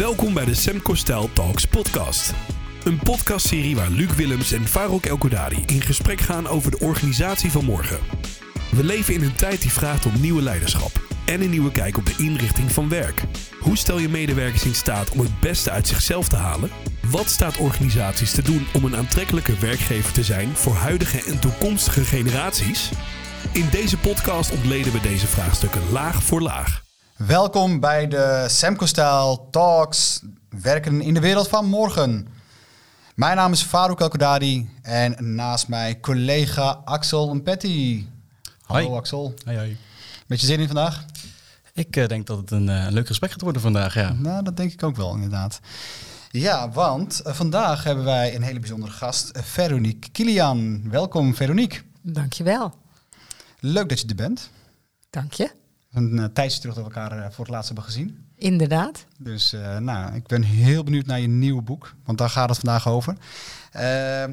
Welkom bij de Semco Style Talks podcast. Een podcastserie waar Luc Willems en Farouk Elkodari in gesprek gaan over de organisatie van morgen. We leven in een tijd die vraagt om nieuwe leiderschap en een nieuwe kijk op de inrichting van werk. Hoe stel je medewerkers in staat om het beste uit zichzelf te halen? Wat staat organisaties te doen om een aantrekkelijke werkgever te zijn voor huidige en toekomstige generaties? In deze podcast ontleden we deze vraagstukken laag voor laag. Welkom bij de Semco Style Talks, werken in de wereld van morgen. Mijn naam is Farouk Elkodadi en naast mij collega Axel Petty. Hallo Hoi. Axel. Hoi, hoi. Beetje zin in vandaag? Ik eh, denk dat het een eh, leuk gesprek gaat worden vandaag, ja. Nou, dat denk ik ook wel inderdaad. Ja, want eh, vandaag hebben wij een hele bijzondere gast, Veronique Kilian. Welkom Veronique. Dankjewel. Leuk dat je er bent. Dank je. Een uh, tijdje terug dat we elkaar eh, voor het laatst hebben gezien. Inderdaad. Dus uh, nou, ik ben heel benieuwd naar je nieuwe boek, want daar gaat het vandaag over. Uh,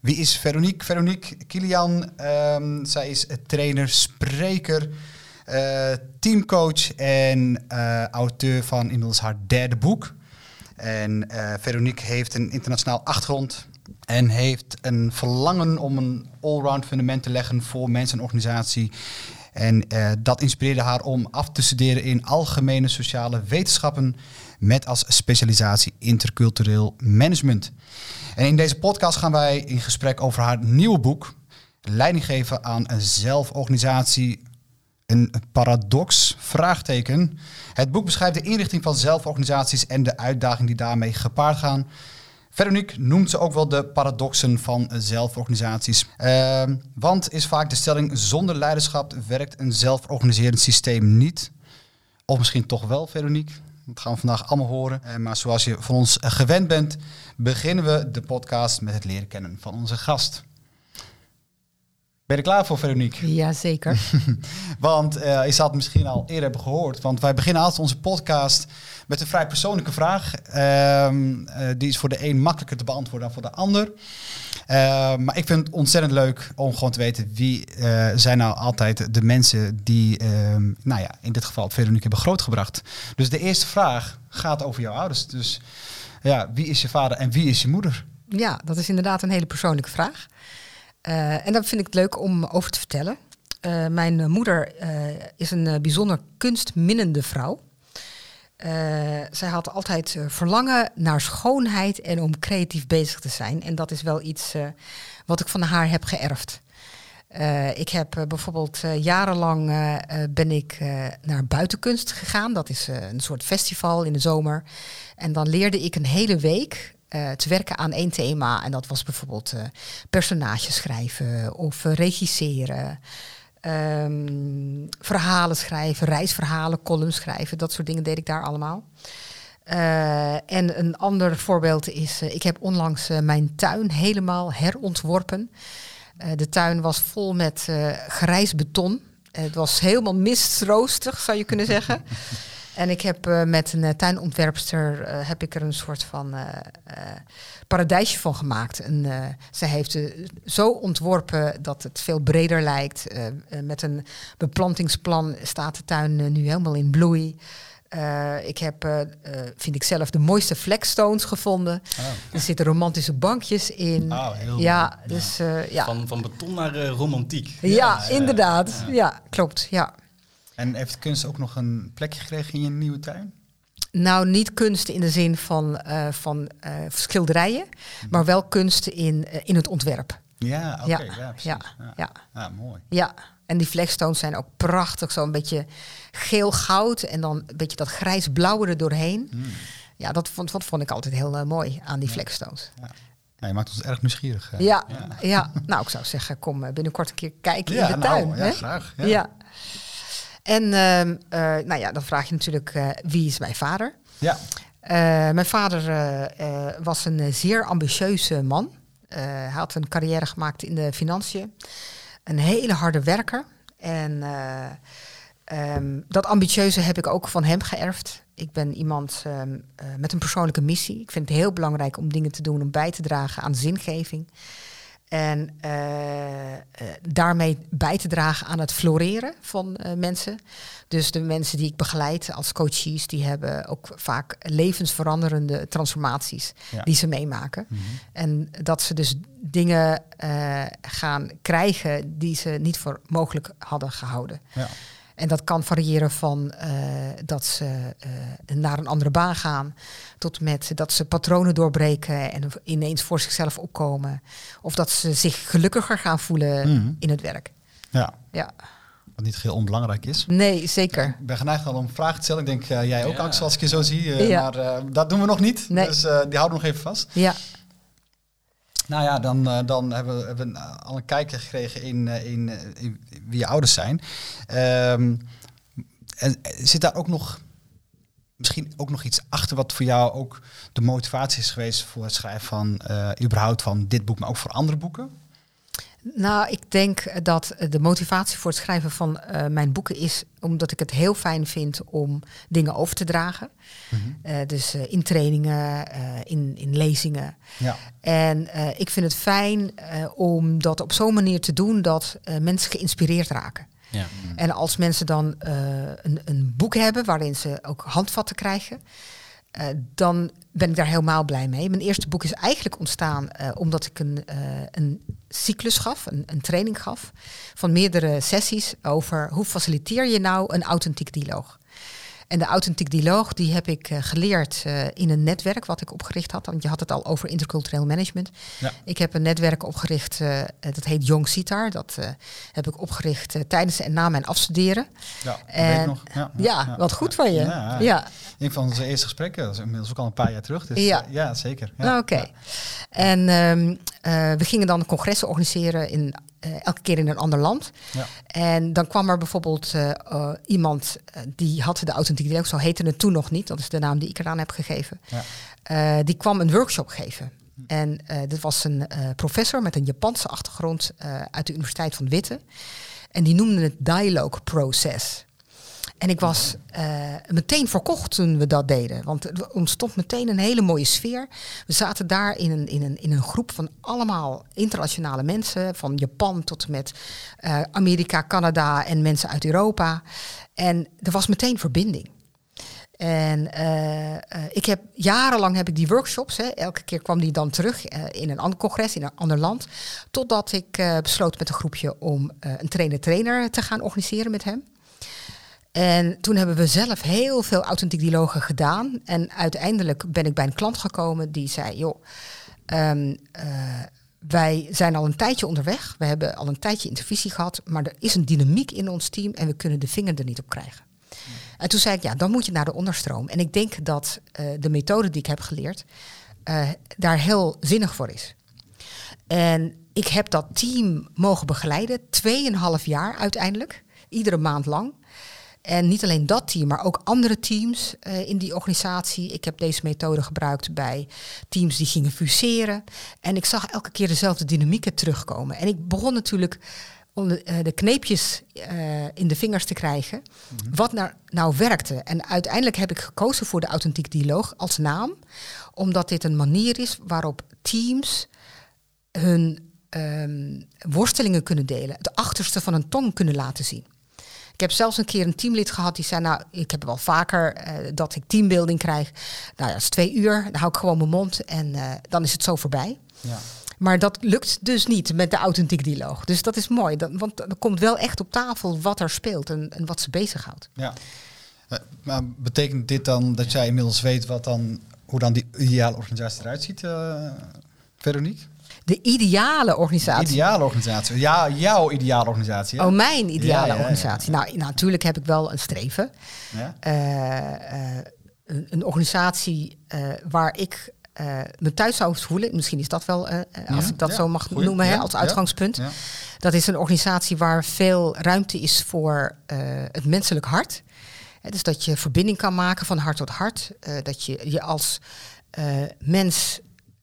wie is Veronique? Veronique Kilian, um, zij is trainer, spreker, uh, teamcoach en auteur van inmiddels haar derde boek. En Veronique heeft een internationaal achtergrond en heeft een verlangen om een allround fundament te leggen voor mensen en organisatie. En uh, dat inspireerde haar om af te studeren in algemene sociale wetenschappen met als specialisatie intercultureel management. En in deze podcast gaan wij in gesprek over haar nieuwe boek, Leiding geven aan een zelforganisatie, een paradox, vraagteken. Het boek beschrijft de inrichting van zelforganisaties en de uitdagingen die daarmee gepaard gaan. Veronique noemt ze ook wel de paradoxen van zelforganisaties. Uh, want is vaak de stelling, zonder leiderschap werkt een zelforganiserend systeem niet. Of misschien toch wel, Veronique. Dat gaan we vandaag allemaal horen. Uh, maar zoals je van ons gewend bent, beginnen we de podcast met het leren kennen van onze gast. Ben je er klaar voor, Veronique? Jazeker. want uh, je zal het misschien al eerder hebben gehoord. Want wij beginnen altijd onze podcast met een vrij persoonlijke vraag. Uh, uh, die is voor de een makkelijker te beantwoorden dan voor de ander. Uh, maar ik vind het ontzettend leuk om gewoon te weten wie uh, zijn nou altijd de mensen die, ehm, nou ja, in dit geval Veronique hebben grootgebracht. Dus de eerste vraag gaat over jouw ouders. Dus ja, wie is je vader en wie is je moeder? Ja, dat is inderdaad een hele persoonlijke vraag. Uh, en dat vind ik leuk om over te vertellen. Uh, mijn moeder uh, is een bijzonder kunstminnende vrouw. zij had altijd verlangen naar schoonheid en om creatief bezig te zijn. En dat is wel iets wat ik van haar heb geërfd. ik heb bijvoorbeeld jarenlang ben ik naar buitenkunst gegaan. Dat is een soort festival in de zomer. En dan leerde ik een hele week uh, te werken aan één thema. En dat was bijvoorbeeld uh, personages schrijven of uh, regisseren. Um, verhalen schrijven, reisverhalen, columns schrijven. Dat soort dingen deed ik daar allemaal. en een ander voorbeeld is, ik heb onlangs mijn tuin helemaal herontworpen. de tuin was vol met grijs beton. het was helemaal mistroostig, zou je kunnen zeggen. En ik heb uh, met een uh, tuinontwerpster uh, heb ik er een soort van paradijsje van gemaakt. En zij heeft zo ontworpen dat het veel breder lijkt. met een beplantingsplan staat de tuin nu helemaal in bloei. ik heb, vind ik zelf, de mooiste flagstones gevonden. Oh. Er zitten romantische bankjes in. Oh, heel ja, dus, ja. Van, van beton naar romantiek. Ja, ja inderdaad. Ja. ja, klopt. Ja. En heeft kunst ook nog een plekje gekregen in je nieuwe tuin? Nou, niet kunst in de zin van, uh, van uh, schilderijen, mm. maar wel kunst in, uh, in het ontwerp. Ja, oké. Okay, ja, ja, precies. ja, ja. ja. Ah, mooi. Ja, en die flagstones zijn ook prachtig. Zo een beetje geel-goud en dan een beetje dat grijs-blauwe er doorheen. Mm. Ja, dat vond, dat vond ik altijd heel mooi aan die flagstones. Ja. Nou, je maakt ons erg nieuwsgierig. Ja, ja, ja. nou, ik zou zeggen, kom binnenkort een keer kijken in de tuin. Nou, ja, hè? graag. ja. En uh, uh, nou ja, dan vraag je natuurlijk uh, wie is mijn vader? Ja. mijn vader was een zeer ambitieuze man. hij had een carrière gemaakt in de financiën. Een hele harde werker. En um, dat ambitieuze heb ik ook van hem geërfd. Ik ben iemand um, met een persoonlijke missie. Ik vind het heel belangrijk om dingen te doen om bij te dragen aan zingeving. En eh, eh, daarmee bij te dragen aan het floreren van eh, mensen. Dus de mensen die ik begeleid als coaches, die hebben ook vaak levensveranderende transformaties Ja. die ze meemaken. Mhm. En dat ze dus dingen gaan krijgen die ze niet voor mogelijk hadden gehouden. Ja. En dat kan variëren van eh, dat ze eh, naar een andere baan gaan, tot met dat ze patronen doorbreken en ineens voor zichzelf opkomen. Of dat ze zich gelukkiger gaan voelen Mhm. in het werk. ja, Ja, wat niet heel onbelangrijk is. nee, zeker. Ik ben geneigd al om vragen te stellen. Ik denk, eh, jij ook, Ja. Axel, als ik je zo zie. eh, Ja. Maar eh, dat doen we nog niet. Nee. Dus eh, die houden we nog even vast. Ja, Nou ja, dan, eh, dan hebben we, we al een kijkje gekregen in, eh, in, eh, in wie je ouders zijn. Ehm, en zit daar ook nog misschien ook nog iets achter wat voor jou ook de motivatie is geweest voor het schrijven van eh, überhaupt van dit boek, maar ook voor andere boeken? Nou, ik denk dat de motivatie voor het schrijven van eh, mijn boeken is omdat ik het heel fijn vind om dingen over te dragen. Eh, dus eh, in trainingen, eh, in, in lezingen. Ja. En eh, ik vind het fijn eh, om dat op zo'n manier te doen dat eh, mensen geïnspireerd raken. Ja. En als mensen dan eh, een, een boek hebben waarin ze ook handvatten krijgen, eh, dan ben ik daar helemaal blij mee. Mijn eerste boek is eigenlijk ontstaan eh, omdat ik een, eh, een cyclus gaf, een, een training gaf, van meerdere sessies over hoe faciliteer je nou een authentiek dialoog. En de authentiek dialoog die heb ik eh, geleerd eh, in een netwerk wat ik opgericht had. Want je had het al over intercultureel management. Ja. Ik heb een netwerk opgericht, eh, dat heet Young Sitar. Dat heb ik opgericht tijdens en na mijn afstuderen. Ja, weet nog. Ja, Ja, wat goed van je. Ja, Een van onze eerste gesprekken, dat is inmiddels ook al een paar jaar terug. Dus, Ja. ja zeker. Ja. Oké. En ehm, eh, we gingen dan congressen organiseren in elke keer in een ander land. Ja. En dan kwam er bijvoorbeeld eh, eh, iemand eh, die had de authentieke dialoog, zo heette het toen nog niet, dat is de naam die ik eraan heb gegeven. Ja. Eh, die kwam een workshop geven. En eh, dit was een eh, professor met een Japanse achtergrond eh, uit de Universiteit van Witte. En die noemde het dialogue process. En ik was eh, meteen verkocht toen we dat deden. Want er ontstond meteen een hele mooie sfeer. We zaten daar in een, in een, in een groep van allemaal internationale mensen. Van Japan tot met eh, Amerika, Canada en mensen uit Europa. En er was meteen verbinding. En eh, ik heb jarenlang heb ik die workshops. Hè, elke keer kwam die dan terug in een ander congres in een ander land. Totdat ik besloot met een groepje om een trainer-trainer te gaan organiseren met hem. En toen hebben we zelf heel veel authentiek dialogen gedaan. En uiteindelijk ben ik bij een klant gekomen die zei: joh, ehm, eh, wij zijn al een tijdje onderweg. We hebben al een tijdje intervisie gehad. Maar er is een dynamiek in ons team en we kunnen de vinger er niet op krijgen. En toen zei ik, ja, dan moet je naar de onderstroom. En ik denk dat eh, de methode die ik heb geleerd eh, daar heel zinnig voor is. En ik heb dat team mogen begeleiden, tweeënhalf jaar uiteindelijk, iedere maand lang. En niet alleen dat team, maar ook andere teams eh, in die organisatie. Ik heb deze methode gebruikt bij teams die gingen fuseren. En ik zag elke keer dezelfde dynamieken terugkomen. En ik begon natuurlijk om de, eh, de kneepjes eh, in de vingers te krijgen. Wat nou, nou werkte. En uiteindelijk heb ik gekozen voor de authentiek dialoog als naam. Omdat dit een manier is waarop teams hun ehm, worstelingen kunnen delen. Het achterste van een tong kunnen laten zien. Ik heb zelfs een keer een teamlid gehad die zei, nou, ik heb wel vaker eh, dat ik teambuilding krijg. Nou ja, dat is twee uur, dan hou ik gewoon mijn mond en eh, dan is het zo voorbij. Ja. Maar dat lukt dus niet met de authentiek dialoog. Dus dat is mooi, dat, want er komt wel echt op tafel wat er speelt en, en wat ze bezighoudt. Ja. Eh, Maar betekent dit dan dat jij inmiddels weet wat dan, hoe dan die ideale organisatie eruit ziet, eh Veronique? De ideale organisatie. Ideale organisatie. Ja, jouw ideale organisatie. hè? Oh, mijn ideale Ja, ja, ja, organisatie. Nou, natuurlijk heb ik wel een streven. Ja? Eh, eh, een, een organisatie eh, waar ik me thuis zou voelen. Misschien is dat wel, als Ja, ik dat ja, zo mag goeie, noemen, hè, als uitgangspunt. Dat is een organisatie waar veel ruimte is voor het menselijk hart. Hè, dus dat je verbinding kan maken van hart tot hart. dat je je als mens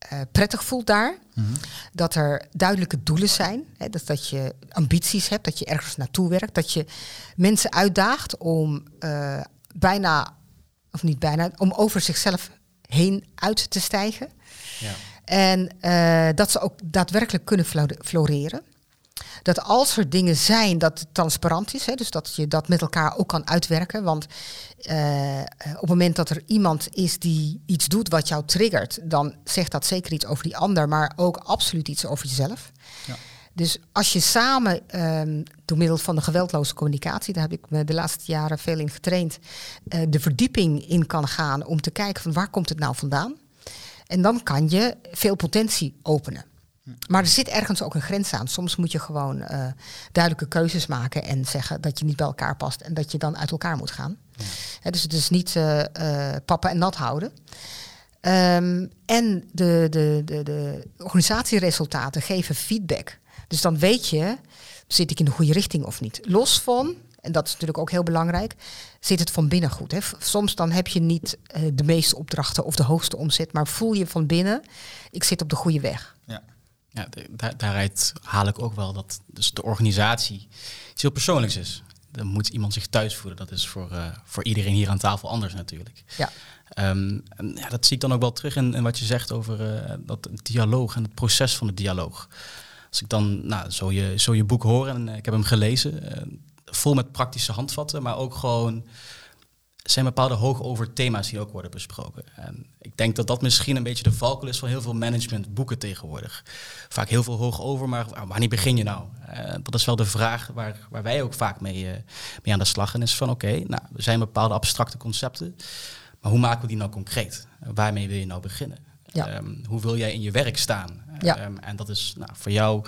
eh, prettig voelt daar. Mhm. Dat er duidelijke doelen zijn. Hè, dus dat je ambities hebt, dat je ergens naartoe werkt. Dat je mensen uitdaagt om eh, bijna, of niet bijna, om over zichzelf heen uit te stijgen. Ja. En eh, dat ze ook daadwerkelijk kunnen flo- floreren. Dat als er dingen zijn dat het transparant is, hè, dus dat je dat met elkaar ook kan uitwerken. Want eh, eh, op het moment dat er iemand is die iets doet wat jou triggert, dan zegt dat zeker iets over die ander, maar ook absoluut iets over jezelf. Ja. Dus als je samen, ehm, door middel van de geweldloze communicatie, daar heb ik me de laatste jaren veel in getraind, eh, de verdieping in kan gaan om te kijken van waar komt het nou vandaan. En dan kan je veel potentie openen. Maar er zit ergens ook een grens aan. Soms moet je gewoon eh, duidelijke keuzes maken en zeggen dat je niet bij elkaar past en dat je dan uit elkaar moet gaan. Hè, dus het is niet eh, eh, pappen en nat houden. Ehm, en de, de, de, de organisatieresultaten geven feedback. Dus dan weet je, zit ik in de goede richting of niet. Los van, en dat is natuurlijk ook heel belangrijk, zit het van binnen goed. Hè? Soms dan heb je niet de meeste opdrachten of de hoogste omzet, maar voel je van binnen, ik zit op de goede weg. Ja. Ja, de- daar, daaruit haal ik ook wel dat dus de organisatie iets heel persoonlijks is. Dan moet iemand zich thuis voelen. Dat is voor, eh, voor iedereen hier aan tafel anders natuurlijk. Ja. Ehm, en ja, dat zie ik dan ook wel terug in, in wat je zegt over eh, dat dialoog en het proces van de dialoog. Als ik dan nou, zo, je, zo je boek hoor en eh, ik heb hem gelezen, vol met praktische handvatten, maar ook gewoon zijn bepaalde hoog over thema's die ook worden besproken. En ik denk dat dat misschien een beetje de valkuil is van heel veel managementboeken tegenwoordig. Vaak heel veel hoog over, maar wanneer begin je nou? Eh, dat is wel de vraag waar, waar wij ook vaak mee, eh, mee aan de slag gaan. Is van oké, nou, er zijn bepaalde abstracte concepten, maar hoe maken we die nou concreet? Waarmee wil je nou beginnen? Ja. Ehm, hoe wil jij in je werk staan? Ja. Ehm, en dat is nou, voor jou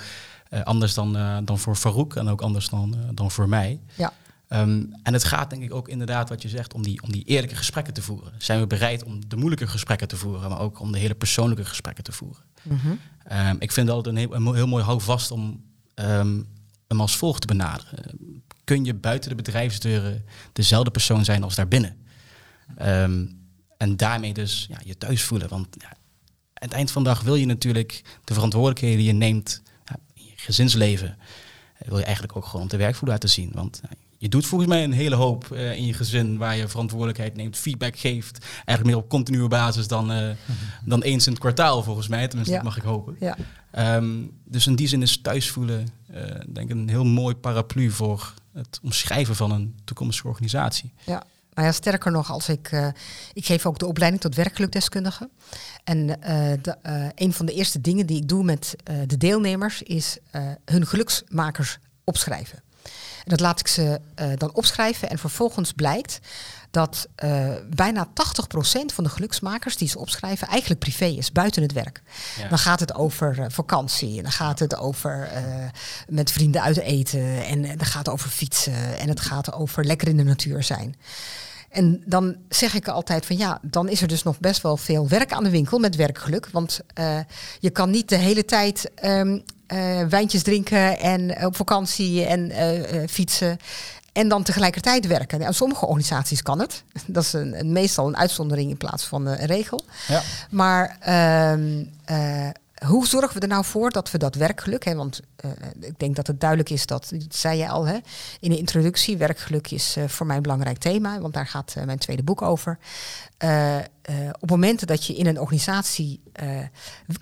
eh, anders dan, dan voor Farouk en ook anders dan, dan voor mij. Ja, Ehm, en het gaat denk ik ook inderdaad wat je zegt om die, om die eerlijke gesprekken te voeren. Zijn we bereid om de moeilijke gesprekken te voeren, maar ook om de hele persoonlijke gesprekken te voeren? Mhm. Ehm, ik vind dat een heel, een heel mooi houvast om ehm, hem als volgt te benaderen. Kun je buiten de bedrijfsdeuren dezelfde persoon zijn als daarbinnen? En daarmee dus ja, je thuis voelen. Want ja, aan het eind van de dag wil je natuurlijk de verantwoordelijkheden die je neemt ja, in je gezinsleven, eh, wil je eigenlijk ook gewoon op de werkvloer laten zien. Want je doet volgens mij een hele hoop eh, in je gezin waar je verantwoordelijkheid neemt, feedback geeft. Eigenlijk meer op continue basis dan, eh, dan eens in het kwartaal volgens mij. Tenminste, Ja. dat mag ik hopen. ja. Ehm, dus in die zin is thuis voelen eh, denk ik een heel mooi paraplu voor het omschrijven van een toekomstige organisatie. Ja, nou ja, sterker nog, als ik, ik geef ook de opleiding tot werkgelukdeskundige. En de, een van de eerste dingen die ik doe met de deelnemers is hun geluksmakers opschrijven. En dat laat ik ze eh, dan opschrijven en vervolgens blijkt dat eh, bijna 80% van de geluksmakers die ze opschrijven eigenlijk privé is, buiten het werk. Ja. Dan gaat het over eh, vakantie en dan gaat het over met vrienden uit eten en, en dan gaat het over fietsen en het gaat over lekker in de natuur zijn. En dan zeg ik altijd van ja, dan is er dus nog best wel veel werk aan de winkel met werkgeluk. Want eh, je kan niet de hele tijd eh, wijntjes drinken en op vakantie en eh, eh, fietsen. En dan tegelijkertijd werken. Nou, sommige organisaties kan het. Dat is een, een- meestal een uitzondering in plaats van eh, een regel. Ja. Maar ehm, eh, hoe zorgen we er nou voor dat we dat werkgeluk, hè, want eh, ik denk dat het duidelijk is dat, zei je al hè, in de introductie, werkgeluk is eh, voor mij een belangrijk thema, want daar gaat eh, mijn tweede boek over. Op momenten dat je in een organisatie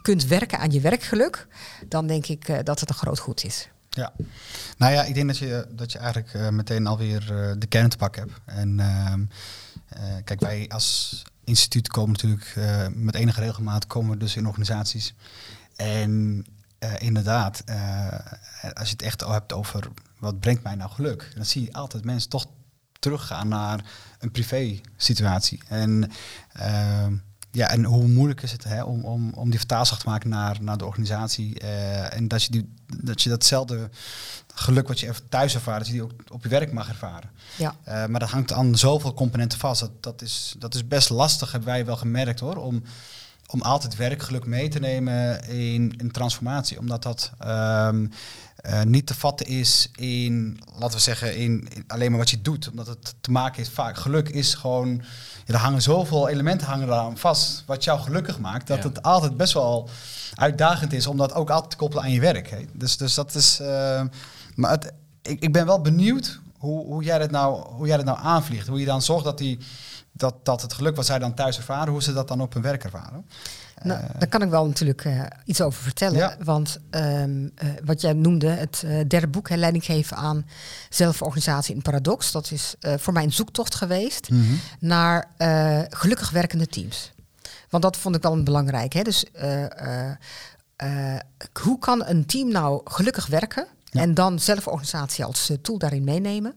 kunt werken aan je werkgeluk, dan denk ik dat het een groot goed is. Ja, nou ja, ik denk dat je, dat je eigenlijk meteen alweer de kern te pakken hebt. En ehm, eh, kijk, wij als instituut komen natuurlijk eh, met enige regelmaat komen we dus in organisaties. En eh, inderdaad, eh, als je het echt al hebt over wat brengt mij nou geluk, dan zie je altijd mensen toch teruggaan naar een privé situatie. En ja, en hoe moeilijk is het hè, om, om, om die vertaalslag te maken naar, naar de organisatie. eh, en dat je, die, dat je datzelfde geluk wat je even thuis ervaart, dat je die ook op je werk mag ervaren. Ja, Eh, maar dat hangt aan zoveel componenten vast. Dat, dat, is, dat is best lastig, hebben wij wel gemerkt hoor. Om, om altijd werkgeluk mee te nemen in een transformatie. Omdat dat ehm, eh, niet te vatten is in, laten we zeggen, in, in alleen maar wat je doet. Omdat het te maken heeft vaak. Geluk is gewoon. Ja, er hangen zoveel elementen hangen eraan vast. Wat jou gelukkig maakt. Dat Ja. het altijd best wel uitdagend is om dat ook altijd te koppelen aan je werk. Hè. Dus, dus dat is. eh, maar het, ik, ik ben wel benieuwd hoe, hoe, jij dat nou, hoe jij dat nou aanvliegt. Hoe je dan zorgt dat die, dat, dat het geluk wat zij dan thuis ervaren, hoe ze dat dan op hun werk ervaren. Nou, Eh, daar kan ik wel natuurlijk eh, iets over vertellen. Ja. Want ehm, eh, wat jij noemde, het derde boek, hè, leiding geven aan zelforganisatie in paradox. Dat is voor mij een zoektocht geweest mhm. naar gelukkig werkende teams. Want dat vond ik wel belangrijk. Hè? Dus hoe kan een team nou gelukkig werken? Ja. En dan zelforganisatie als tool daarin meenemen.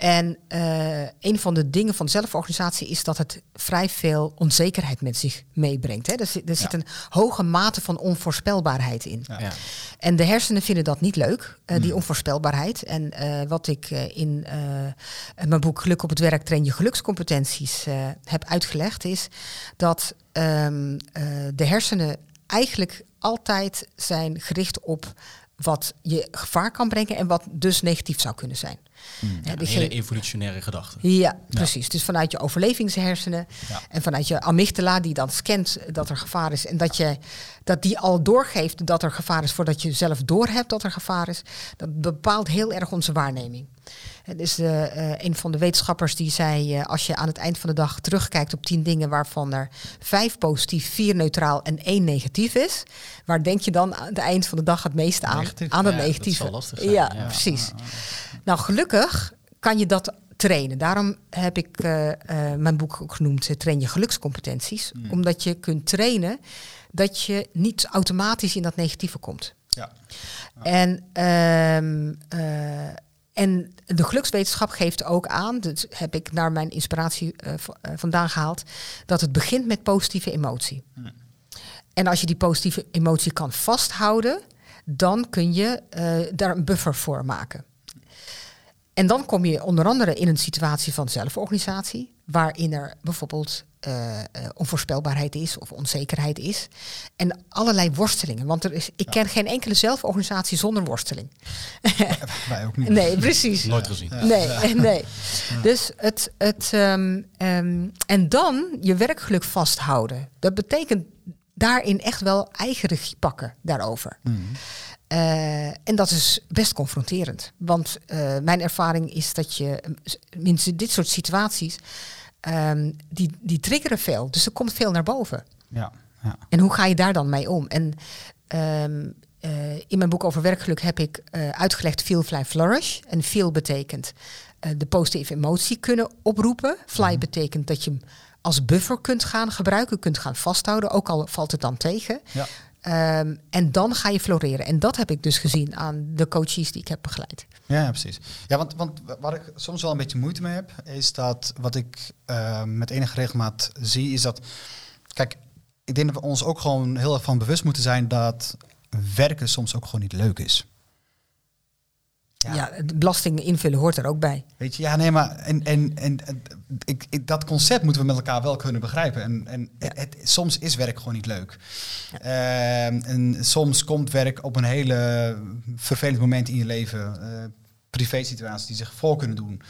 En eh, een van de dingen van zelforganisatie is dat het vrij veel onzekerheid met zich meebrengt. Hè? Er, zit, er zit Ja. een hoge mate van onvoorspelbaarheid in. Ja. Ja. En de hersenen vinden dat niet leuk, eh, die Mm. onvoorspelbaarheid. En eh, wat ik in eh, mijn boek Geluk op het werk train je gelukscompetenties eh, heb uitgelegd, is dat ehm, eh, de hersenen eigenlijk altijd zijn gericht op wat je gevaar kan brengen en wat dus negatief zou kunnen zijn. Hè, Ja, een diegene- hele evolutionaire gedachte. ja, precies. Dus vanuit je overlevingshersenen Ja. en vanuit je amygdala die dan scant dat er gevaar is en dat, je, dat die al doorgeeft dat er gevaar is voordat je zelf doorhebt dat er gevaar is, dat bepaalt heel erg onze waarneming. En dus eh, eh, een van de wetenschappers die zei, eh, als je aan het eind van de dag terugkijkt op tien dingen waarvan er vijf positief, vier neutraal en één negatief is, waar denk je dan aan het eind van de dag het meeste aan? Negatief. Aan het Ja, dat negatieve. zal lastig zijn, Ja, ja. precies. Nou, gelukkig kan je dat trainen. Daarom heb ik eh, eh, mijn boek ook genoemd eh, Train je gelukscompetenties. Omdat je kunt trainen dat je niet automatisch in dat negatieve komt. Ja. En, ehm, eh, en de gelukswetenschap geeft ook aan, dat heb ik naar mijn inspiratie vandaan gehaald, dat het begint met positieve emotie. En als je die positieve emotie kan vasthouden, dan kun je daar een buffer voor maken. En dan kom je onder andere in een situatie van zelforganisatie, waarin er bijvoorbeeld eh, eh, onvoorspelbaarheid is of onzekerheid is. En allerlei worstelingen. Want er is, ik ken geen enkele zelforganisatie zonder worsteling. Wij ook niet. Nee, precies. Nooit gezien. Nee, nee. Dus het, het ehm, ehm, en dan je werkgeluk vasthouden. Dat betekent daarin echt wel eigen regie pakken daarover. Mhm. Eh, en dat is best confronterend. Want eh, mijn ervaring is dat je, minstens dit soort situaties, ehm, die, die triggeren veel. Dus er komt veel naar boven. Ja. Ja. En hoe ga je daar dan mee om? En ehm, eh, in mijn boek over werkgeluk heb ik uitgelegd feel, fly, flourish. En feel betekent de positieve emotie kunnen oproepen. Fly betekent dat je hem als buffer kunt gaan gebruiken, kunt gaan vasthouden, ook al valt het dan tegen. Ja. Ehm, en dan ga je floreren. En dat heb ik dus gezien aan de coaches die ik heb begeleid. Ja, precies. Ja, want, want waar ik soms wel een beetje moeite mee heb, is dat wat ik eh, met enige regelmaat zie, is dat. Kijk, ik denk dat we ons ook gewoon heel erg van bewust moeten zijn dat werken soms ook gewoon niet leuk is. Ja, de belasting invullen hoort er ook bij. Weet je, ja, nee, maar en, en, en, ik, ik, dat concept moeten we met elkaar wel kunnen begrijpen. En, en Ja. het, soms is werk gewoon niet leuk. Ehm, en soms komt werk op een hele vervelend moment in je leven, eh privé situaties die zich voor kunnen doen.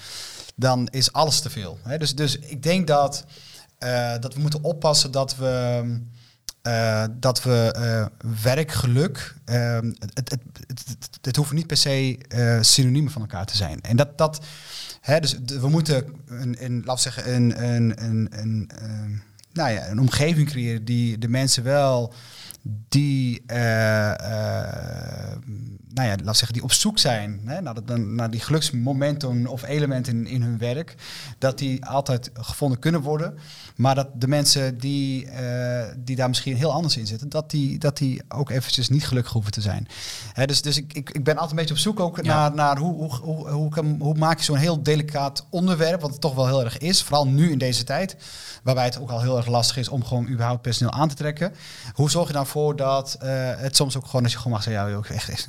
Dan is alles te veel. Hè? Dus, dus ik denk dat, eh, dat we moeten oppassen dat we. Eh, dat we eh, werkgeluk, eh, het, het, het, hoeven niet per se eh, synoniemen van elkaar te zijn. En dat, dat hè, dus we moeten een, een we zeggen, een, een, een, een, ehm, nou ja, een omgeving creëren die de mensen wel die, eh, eh, nou ja, we zeggen, die op zoek zijn hè, naar, dat, naar die geluksmomenten of elementen in, in hun werk, dat die altijd gevonden kunnen worden. Maar dat de mensen die, eh, die daar misschien heel anders in zitten, dat die, dat die ook eventjes niet gelukkig hoeven te zijn. Hè, dus dus ik, ik, ik ben altijd een beetje op zoek ook Ja. naar, naar hoe, hoe, hoe, hoe, kan- hoe maak je zo'n heel delicaat onderwerp, wat het toch wel heel erg is, vooral nu in deze tijd, waarbij het ook al heel erg lastig is om gewoon überhaupt personeel aan te trekken. Hoe zorg je dan voor dat eh, het soms ook gewoon, als je gewoon mag zeggen, ja, joh, echt, echt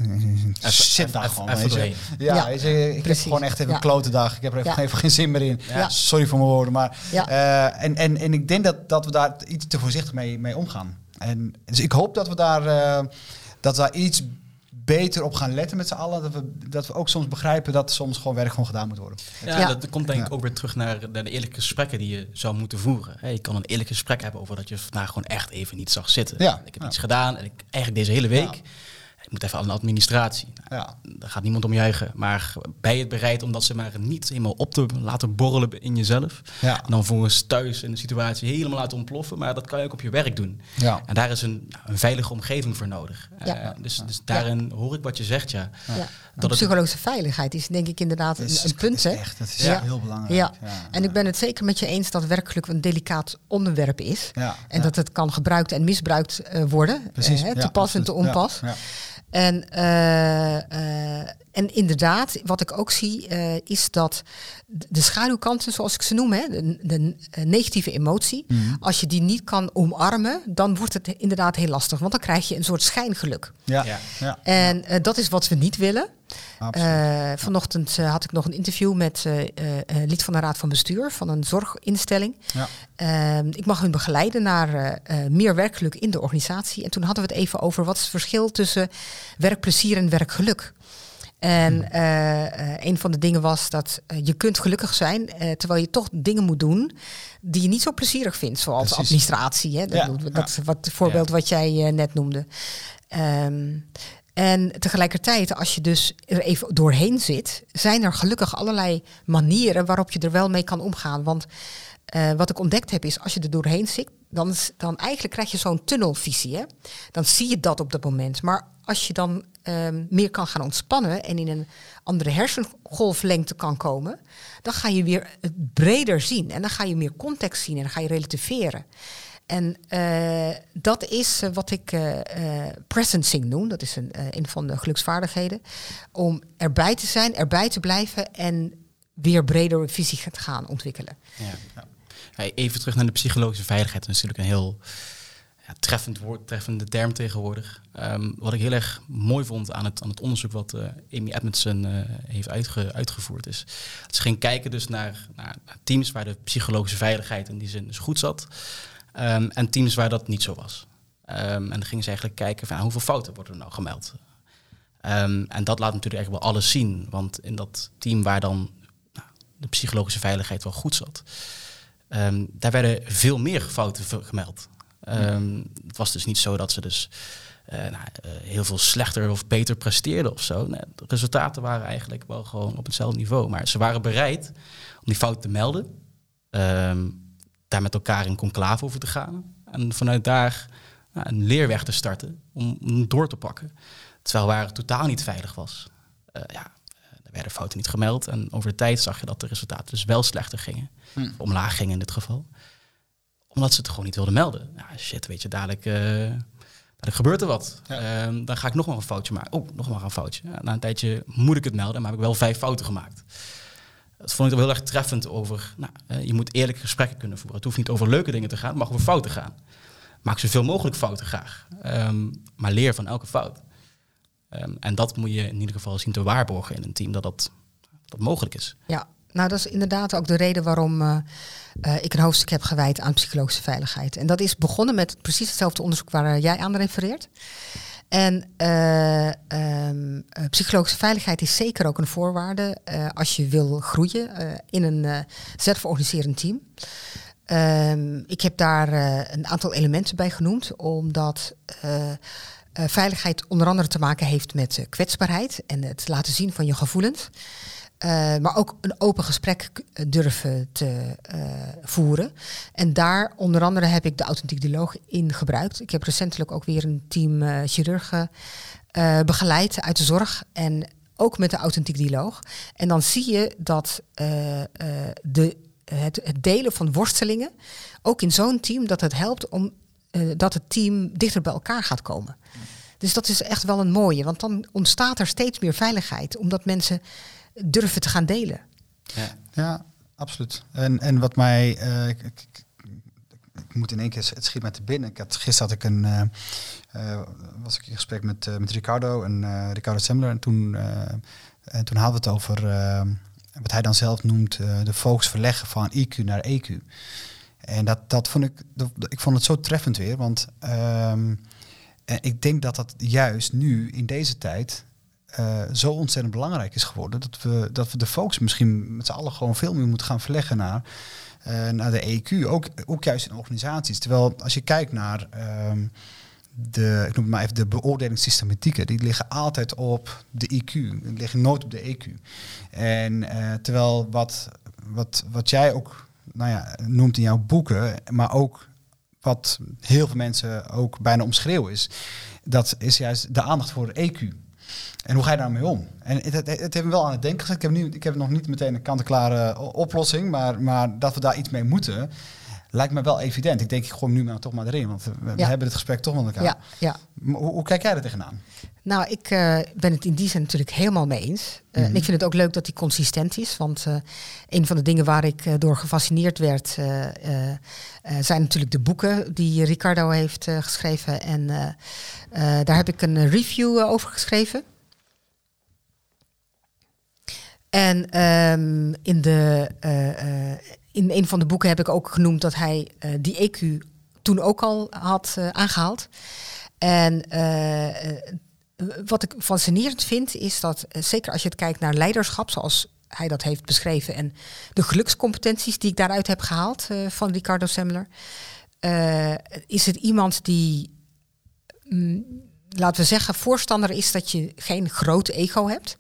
zit daar gewoon. even weet je. doorheen. Ja, Ja, weet je, ik heb precies. gewoon echt even Ja. een klote dag. Ik heb er even, Ja. even geen zin meer in. Ja. Sorry voor mijn woorden, maar Ja. eh, en, en, en ik denk dat, dat we daar iets te voorzichtig mee, mee omgaan. En dus ik hoop dat we daar, eh, dat we daar iets beter op gaan letten met z'n allen. Dat we, dat we ook soms begrijpen dat soms gewoon werk gewoon gedaan moet worden. Ja, Ja. dat komt denk ik Ja. ook weer terug naar, naar de eerlijke gesprekken die je zou moeten voeren. Je kan een eerlijk gesprek hebben over dat je vandaag gewoon echt even niet zag zitten. Ja, Ik heb ja. iets gedaan en ik, eigenlijk deze hele week. Ik moet even aan de administratie. Nou, Ja. Daar gaat niemand om juichen. Maar ben je het bereid om dat ze maar niet helemaal op te laten borrelen in jezelf? Ja. En dan vervolgens thuis in de situatie helemaal laten ontploffen. Maar dat kan je ook op je werk doen. Ja. En daar is een, nou, een veilige omgeving voor nodig. Ja. Eh, dus, dus daarin hoor ik wat je zegt, ja. Ja. Dat het- psychologische veiligheid is denk ik inderdaad een, is- een punt. is Hè? echt, dat is Ja. heel belangrijk. Ja. Ja. En ik ben het zeker met je eens dat werkelijk een delicaat onderwerp is. Ja. En Ja. dat het kan gebruikt en misbruikt eh, worden. Precies. te pas en te onpas. En, eh, eh, en inderdaad, wat ik ook zie, eh, is dat de schaduwkanten, zoals ik ze noem, hè, de, de negatieve emotie, Mhm. als je die niet kan omarmen, dan wordt het inderdaad heel lastig. Want dan krijg je een soort schijngeluk. Ja. Ja. Ja. En eh, dat is wat we niet willen. Eh, vanochtend eh, had ik nog een interview met eh, lid van de Raad van Bestuur van een zorginstelling. Ja. Ehm, ik mag hun begeleiden naar meer werkgeluk in de organisatie. En toen hadden we het even over wat is het verschil tussen werkplezier en werkgeluk. En eh, een van de dingen was dat je kunt gelukkig zijn terwijl je toch dingen moet doen die je niet zo plezierig vindt, zoals Precies. administratie. Hè? Dat, Ja, dat ja. wat, het voorbeeld wat jij net noemde. Ehm, en tegelijkertijd, als je dus er even doorheen zit, zijn er gelukkig allerlei manieren waarop je er wel mee kan omgaan. Want eh, wat ik ontdekt heb is, als je er doorheen zit, dan, dan eigenlijk krijg je zo'n tunnelvisie. Hè? Dan zie je dat op dat moment. Maar als je dan ehm, meer kan gaan ontspannen en in een andere hersengolflengte kan komen, dan ga je weer breder zien. En dan ga je meer context zien en dan ga je relativeren. En eh, dat is eh, wat ik eh presencing noem. Dat is een, een van de geluksvaardigheden. Om erbij te zijn, erbij te blijven en weer breder visie te gaan ontwikkelen. Ja. Even terug naar de psychologische veiligheid. Dat is natuurlijk een heel ja, treffend woord, treffende term tegenwoordig. Ehm, wat ik heel erg mooi vond aan het, aan het onderzoek wat Amy Edmondson heeft uitge- uitgevoerd is. Dat ze ging kijken dus naar, naar teams waar de psychologische veiligheid in die zin dus goed zat. Ehm, en teams waar dat niet zo was. Ehm, en dan gingen ze eigenlijk kijken van ah, hoeveel fouten worden er nou gemeld. Ehm, en dat laat natuurlijk eigenlijk wel alles zien. Want in dat team waar dan nou, de psychologische veiligheid wel goed zat, daar werden veel meer fouten gemeld. Het was dus niet zo dat ze dus eh, nou, eh, heel veel slechter of beter presteerden of zo. Nee, de resultaten waren eigenlijk wel gewoon op hetzelfde niveau. Maar ze waren bereid om die fouten te melden. Daar met elkaar in conclave over te gaan. En vanuit daar nou, een leerweg te starten om, om door te pakken. Terwijl waar het totaal niet veilig was. Eh, ja, er werden fouten niet gemeld. En over de tijd zag je dat de resultaten dus wel slechter gingen. Hm. Of omlaag gingen in dit geval. Omdat ze het gewoon niet wilden melden. Ja, shit, weet je, dadelijk, eh, dadelijk gebeurt er wat. Ja. Ehm, dan ga ik nog maar een foutje maken. Oh, nog maar een foutje. Ja, na een tijdje moet ik het melden, maar heb ik wel vijf fouten gemaakt. Dat vond ik wel heel erg treffend over... Nou, je moet eerlijke gesprekken kunnen voeren. Het hoeft niet over leuke dingen te gaan, het mag over fouten gaan. Maak zoveel mogelijk fouten graag. Ehm, maar leer van elke fout. Ehm, en dat moet je in ieder geval zien te waarborgen in een team, dat dat, dat mogelijk is. Ja, nou dat is inderdaad ook de reden waarom eh, eh, ik een hoofdstuk heb gewijd aan psychologische veiligheid. En dat is begonnen met precies hetzelfde onderzoek waar eh, jij aan refereert. En eh, ehm, eh, psychologische veiligheid is zeker ook een voorwaarde eh, als je wil groeien in een zelforganiserend team. Ehm, ik heb daar een aantal elementen bij genoemd, omdat veiligheid onder andere te maken heeft met kwetsbaarheid en het laten zien van je gevoelens. Eh, maar ook een open gesprek durven te eh, voeren. En daar onder andere heb ik de authentiek dialoog in gebruikt. Ik heb recentelijk ook weer een team eh, chirurgen begeleid uit de zorg. En ook met de authentiek dialoog. En dan zie je dat de, het, het delen van worstelingen, ook in zo'n team, dat het helpt om dat het team dichter bij elkaar gaat komen. Dus dat is echt wel een mooie, want dan ontstaat er steeds meer veiligheid, omdat mensen durven te gaan delen. Ja. Ja, absoluut. En, en wat mij, eh, ik, ik, ik- ik moet in één keer, het schiet mij te binnen. Ik had, gisteren had ik een, eh, eh, was ik in gesprek met, met Ricardo en eh, Ricardo Semmler. En toen, eh, en toen hadden we het over wat hij dan zelf noemt eh, de focus verleggen van IQ naar EQ. En dat, dat vond ik, dat, ik vond het zo treffend weer, want ehm, en ik denk dat dat juist nu in deze tijd eh, zo ontzettend belangrijk is geworden. Dat we, dat we de focus misschien met z'n allen gewoon veel meer moeten gaan verleggen naar, eh, naar de EQ. Ook, ook juist in organisaties. Terwijl als je kijkt naar, ehm, de, ik noem het maar even, de beoordelingssystematieken, die liggen altijd op de IQ. Die liggen nooit op de EQ. En eh, terwijl wat, wat, wat jij ook nou ja, noemt in jouw boeken, maar ook wat heel veel mensen ook bijna omschreeuwen is, dat is juist de aandacht voor de EQ. En hoe ga je daarmee om? En het, het, het heeft me wel aan het denken gezet. Ik heb, nu, ik heb nog niet meteen een kant-en-klare oplossing, maar, maar dat we daar iets mee moeten, lijkt me wel evident. Ik denk, ik gooi hem nu maar toch maar erin, want we, Ja. hebben het gesprek toch met elkaar. Ja, ja. Hoe, hoe kijk jij er tegenaan? Nou, ik eh, ben het in die zin natuurlijk helemaal mee eens. Eh, En ik vind het ook leuk dat hij consistent is. Want eh, een van de dingen waar ik door gefascineerd werd, zijn natuurlijk de boeken die Ricardo heeft geschreven. En daar heb ik een review over geschreven. En ehm, in, de, in een van de boeken heb ik ook genoemd dat hij eh, die EQ toen ook al had eh, aangehaald. En eh, wat ik fascinerend vind, is dat zeker als je het kijkt naar leiderschap, zoals hij dat heeft beschreven, en de gelukscompetenties die ik daaruit heb gehaald eh, van Ricardo Semler, is het iemand die, mm, laten we zeggen, voorstander is dat je geen groot ego hebt.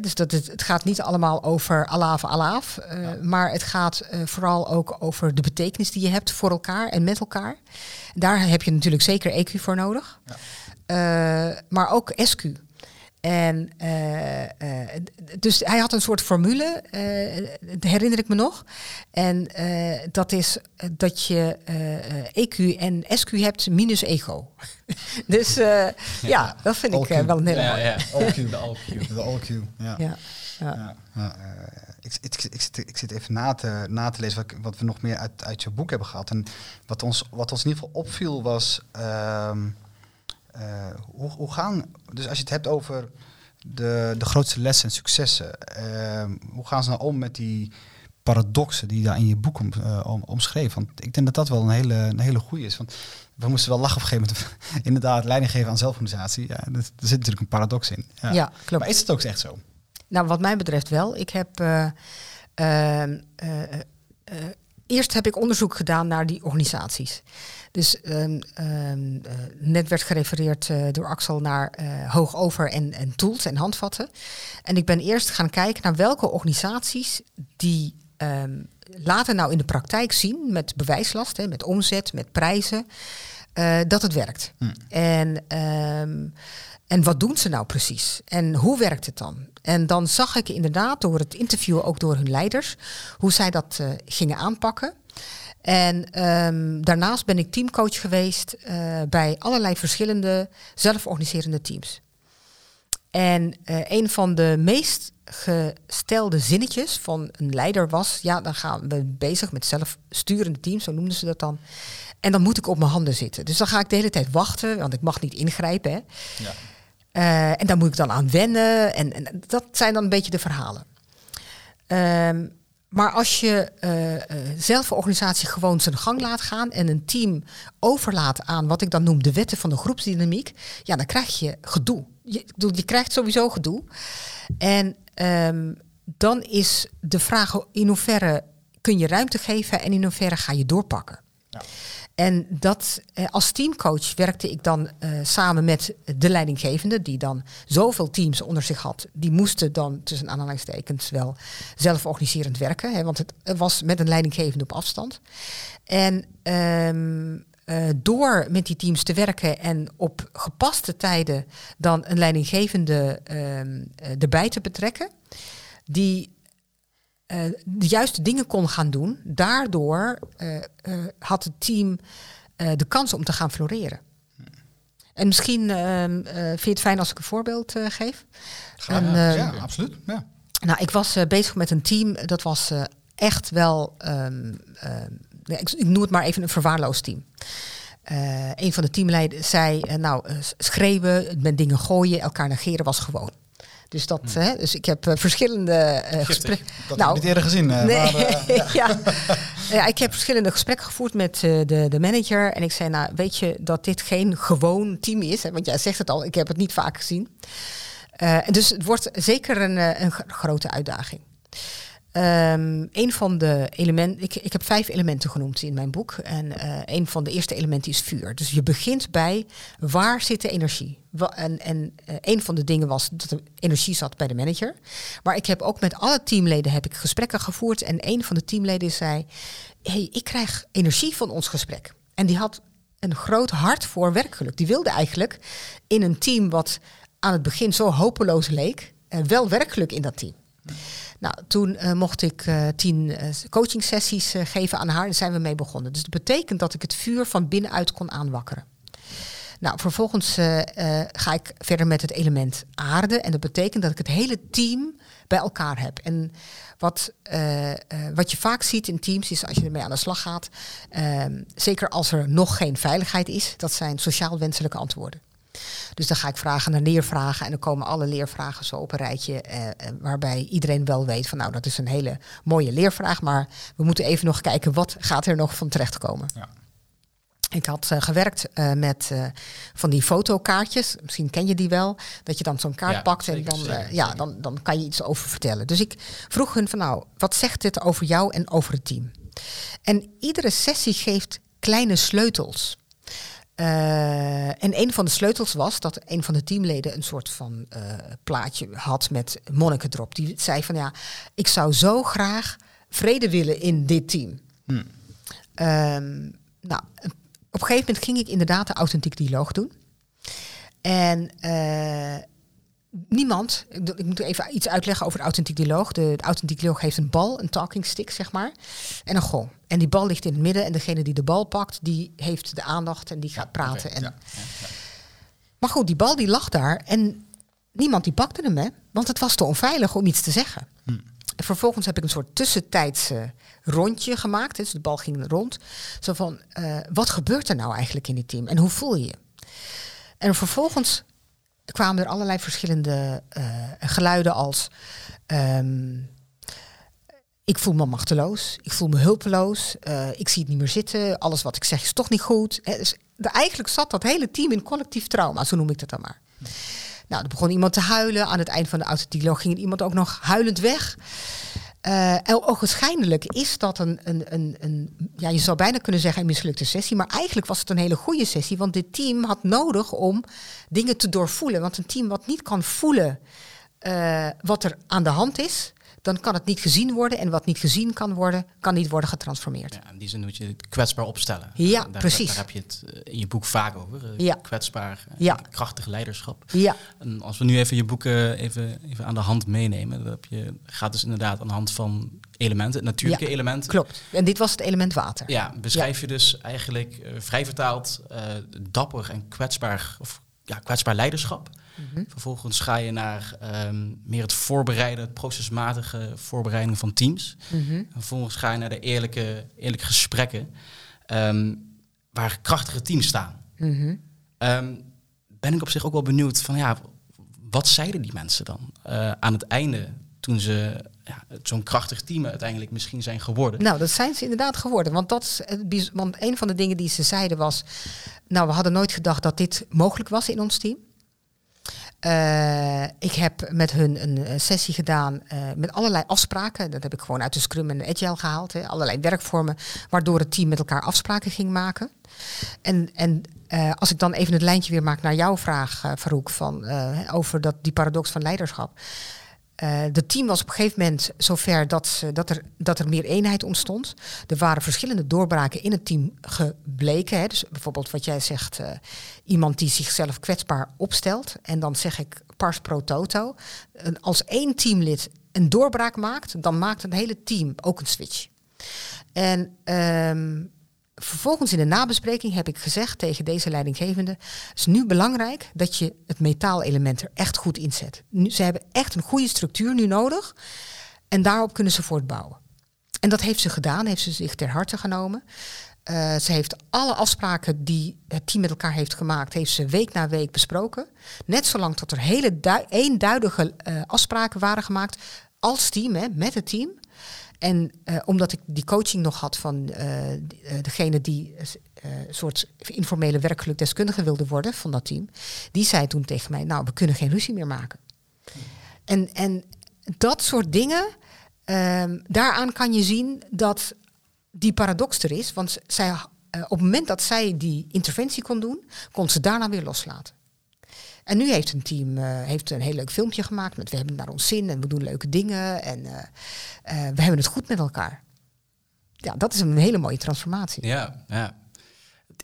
Dus dat het, het gaat niet allemaal over alaaf, alaaf. eh, Maar het gaat eh, vooral ook over de betekenis die je hebt voor elkaar en met elkaar. Daar heb je natuurlijk zeker EQ voor nodig. Eh, maar ook SQ. En eh, eh, dus hij had een soort formule, eh, dat herinner ik me nog. En eh, dat is dat je eh, EQ en SQ hebt minus ego. dus eh, ja. dat vind ik All wel een hele Ja, mooie. ja. All Q. De AllQ. De all Q. Ja. Ja, ja. Ja, ja, eh, ik, ik, ik, zit, ik zit even na te, na te lezen wat, ik- wat we nog meer uit, uit je boek hebben gehad. En wat ons, wat ons in ieder geval opviel was, ehm, eh, hoe, hoe gaan, dus als je het hebt over de, de grootste lessen en successen, ehm, hoe gaan ze nou om met die paradoxen die je daar in je boek om, eh, om, omschreef? Want ik denk dat dat wel een hele, een hele goede is. Want we moesten wel lachen op een gegeven moment. Inderdaad, leiding geven aan zelforganisatie. Ja, er, zit natuurlijk een paradox in. Ja, klopt. Maar is het ook echt zo? Nou, wat mij betreft wel. Ik heb. eh, ehm, eh, eh, eh, eerst heb ik onderzoek gedaan naar die organisaties. Dus ehm, ehm, eh, net werd gerefereerd eh, door Axel naar eh hoogover en, en tools en handvatten. En ik ben eerst gaan kijken naar welke organisaties die ehm, laten nou in de praktijk zien met bewijslast, hè, met omzet, met prijzen, dat het werkt. En, ehm, en wat doen ze nou precies? En hoe werkt het dan? En dan zag ik inderdaad door het interviewen, ook door hun leiders, hoe zij dat gingen aanpakken. En ehm, daarnaast ben ik teamcoach geweest eh, bij allerlei verschillende zelforganiserende teams. En eh, een van de meest gestelde zinnetjes van een leider was: ja, dan gaan we bezig met zelfsturende teams, zo noemden ze dat dan. En dan moet ik op mijn handen zitten. Dus dan ga ik de hele tijd wachten, want ik mag niet ingrijpen. Hè. Ja. Eh, en daar moet ik dan aan wennen. En, en dat zijn dan een beetje de verhalen. Ehm, maar als je eh, zelf een organisatie gewoon zijn gang laat gaan en een team overlaat aan wat ik dan noem de wetten van de groepsdynamiek, ja, dan krijg je gedoe. Je, je krijgt sowieso gedoe. En ehm, dan is de vraag in hoeverre kun je ruimte geven en in hoeverre ga je doorpakken. En dat, eh, als teamcoach werkte ik dan eh, samen met de leidinggevende, die dan zoveel teams onder zich had. Die moesten dan tussen aanhalingstekens wel zelforganiserend werken, hè, want het was met een leidinggevende op afstand. En ehm, eh, door met die teams te werken en op gepaste tijden dan een leidinggevende ehm, eh, erbij te betrekken, die de juiste dingen kon gaan doen. Daardoor eh, eh, had het team eh, de kans om te gaan floreren. En misschien eh, vind je het fijn als ik een voorbeeld eh, geef. Graag, En, ja, eh, ja, absoluut. Ja. nou, ik was eh, bezig met een team, dat was eh, echt wel, ehm, ik, ik noem het maar even een verwaarloosd team. Eh, een van de teamleiders zei, eh, nou, eh, schreeuwen, met dingen gooien, elkaar negeren was gewoon. Dus, dat, hè, dus ik heb eh, verschillende eh, gesprekken. Dat heb ik niet eerder gezien. eh, Nee, maar, eh, ja. ja, ik heb verschillende gesprekken gevoerd met de, de manager. En ik zei, nou, weet je dat dit geen gewoon team is? Hè? Want jij zegt het al, ik heb het niet vaak gezien. Dus het wordt zeker een, een gro- grote uitdaging. Um, een van de elementen, ik, ik heb vijf elementen genoemd in mijn boek. En uh, een van de eerste elementen is vuur. Dus je begint bij waar zit de energie? en en uh, een van de dingen was dat de energie zat bij de manager. Maar ik heb ook met alle teamleden heb ik gesprekken gevoerd. En een van de teamleden zei: hey, ik krijg energie van ons gesprek. En die had een groot hart voor werkgeluk. Die wilde eigenlijk in een team wat aan het begin zo hopeloos leek, uh, wel werkgeluk in dat team. Nou, toen uh, mocht ik uh, tien uh, coaching sessies geven aan haar. Daar zijn we mee begonnen. Dus dat betekent dat ik het vuur van binnenuit kon aanwakkeren. Nou, vervolgens ga ik verder met het element aarde. En dat betekent dat ik het hele team bij elkaar heb. En wat, wat je vaak ziet in teams is als je ermee aan de slag gaat, ehm, zeker als er nog geen veiligheid is, dat zijn sociaal wenselijke antwoorden. Dus dan ga ik vragen naar leervragen en dan komen alle leervragen zo op een rijtje, eh, eh, waarbij iedereen wel weet van nou dat is een hele mooie leervraag, maar we moeten even nog kijken wat gaat er nog van terechtkomen. Ja. Ik had uh, gewerkt uh, met uh, van die fotokaartjes. Misschien ken je die wel. Dat je dan zo'n kaart ja, pakt en dan, zeker, ja, dan, dan kan je iets over vertellen. Dus ik vroeg hun van nou, wat zegt dit over jou en over het team? En iedere sessie geeft kleine sleutels. Uh, en een van de sleutels was dat een van de teamleden een soort van uh, plaatje had met monniken erop. Die zei van ja, ik zou zo graag vrede willen in dit team. Hmm. Um, nou, op een gegeven moment ging ik inderdaad de authentiek dialoog doen. En uh, niemand, ik moet even iets uitleggen over de authentiek dialoog. De, de authentiek dialoog heeft een bal, een talking stick, zeg maar, en een gong. En die bal ligt in het midden en degene die de bal pakt, die heeft de aandacht en die gaat praten. en... Ja, ja, maar goed, die bal die lag daar en niemand die pakte hem, hè, want het was te onveilig om iets te zeggen. Hm. En vervolgens heb ik een soort tussentijdse rondje gemaakt, dus de bal ging rond. Zo van, uh, wat gebeurt er nou eigenlijk in dit team en hoe voel je je? En vervolgens kwamen er allerlei verschillende uh, geluiden als... Um, ik voel me machteloos, ik voel me hulpeloos, uh, ik zie het niet meer zitten, alles wat ik zeg is toch niet goed. Dus eigenlijk zat dat hele team in collectief trauma, zo noem ik dat dan maar. Nou, er begon iemand te huilen. Aan het eind van de autodialoog ging iemand ook nog huilend weg. Uh, en ogenschijnlijk is dat een, een, een, een, ja, je zou bijna kunnen zeggen een mislukte sessie, maar eigenlijk was het een hele goede sessie, want dit team had nodig om dingen te doorvoelen. Want een team wat niet kan voelen uh, wat er aan de hand is, dan kan het niet gezien worden. En wat niet gezien kan worden, kan niet worden getransformeerd. Ja, in die zin moet je het kwetsbaar opstellen. Ja, precies. Daar heb je het eh, in je boek vaak over. Eh, ja. Kwetsbaar, eh, ja. krachtig leiderschap. Ja. En als we nu even je boeken even, even aan de hand meenemen, dan heb je, gaat dus inderdaad aan de hand van elementen, natuurlijke ja, elementen. Klopt. En dit was het element water. Ja, beschrijf je dus eigenlijk uh, vrij vertaald uh, dapper en kwetsbaar, of ja, kwetsbaar leiderschap. Mhm. Vervolgens ga je naar um, meer het voorbereiden, het procesmatige voorbereiding van teams. Mhm. Vervolgens ga je naar de eerlijke, eerlijke gesprekken um, waar krachtige teams staan. Mhm. Um, ben ik op zich ook wel benieuwd van ja, wat zeiden die mensen dan uh, aan het einde toen ze ja, zo'n krachtig team uiteindelijk misschien zijn geworden. Nou, dat zijn ze inderdaad geworden. Want, dat is, want een van de dingen die ze zeiden was... nou, we hadden nooit gedacht dat dit mogelijk was in ons team. Uh, ik heb met hun een sessie gedaan uh, met allerlei afspraken. Dat heb ik gewoon uit de Scrum en de Agile gehaald. Hè. Allerlei werkvormen waardoor het team met elkaar afspraken ging maken. En, en als ik dan even het lijntje weer maak naar jouw vraag, Farouk, van, over dat, die paradox van leiderschap. Uh, de team was op een gegeven moment zover dat, dat, er, dat er meer eenheid ontstond. Er waren verschillende doorbraken in het team gebleken. Hè. Dus bijvoorbeeld wat jij zegt, uh, iemand die zichzelf kwetsbaar opstelt. En dan zeg ik pars pro toto. Als één teamlid een doorbraak maakt, dan maakt het hele team ook een switch. En um, vervolgens in de nabespreking heb ik gezegd tegen deze leidinggevende: het is nu belangrijk dat je het metaalelement er echt goed inzet. Nu, ze hebben echt een goede structuur nu nodig en daarop kunnen ze voortbouwen. En dat heeft ze gedaan, heeft ze zich ter harte genomen. Uh, ze heeft alle afspraken die het team met elkaar heeft gemaakt, heeft ze week na week besproken. Net zolang tot er hele eenduidige uh, afspraken waren gemaakt als team, hè, met het team. En uh, omdat ik die coaching nog had van uh, degene die een soort informele werkelijk deskundige wilde worden van dat team, die zei toen tegen mij, nou, we kunnen geen ruzie meer maken. En, en dat soort dingen, Ehm, daaraan kan je zien dat die paradox er is. Want zij, eh, op het moment dat zij die interventie kon doen, kon ze daarna weer loslaten. En nu heeft een team eh, heeft een heel leuk filmpje gemaakt met we hebben naar ons zin en we doen leuke dingen en eh, eh, we hebben het goed met elkaar. Ja, dat is een hele mooie transformatie. Ja, ja.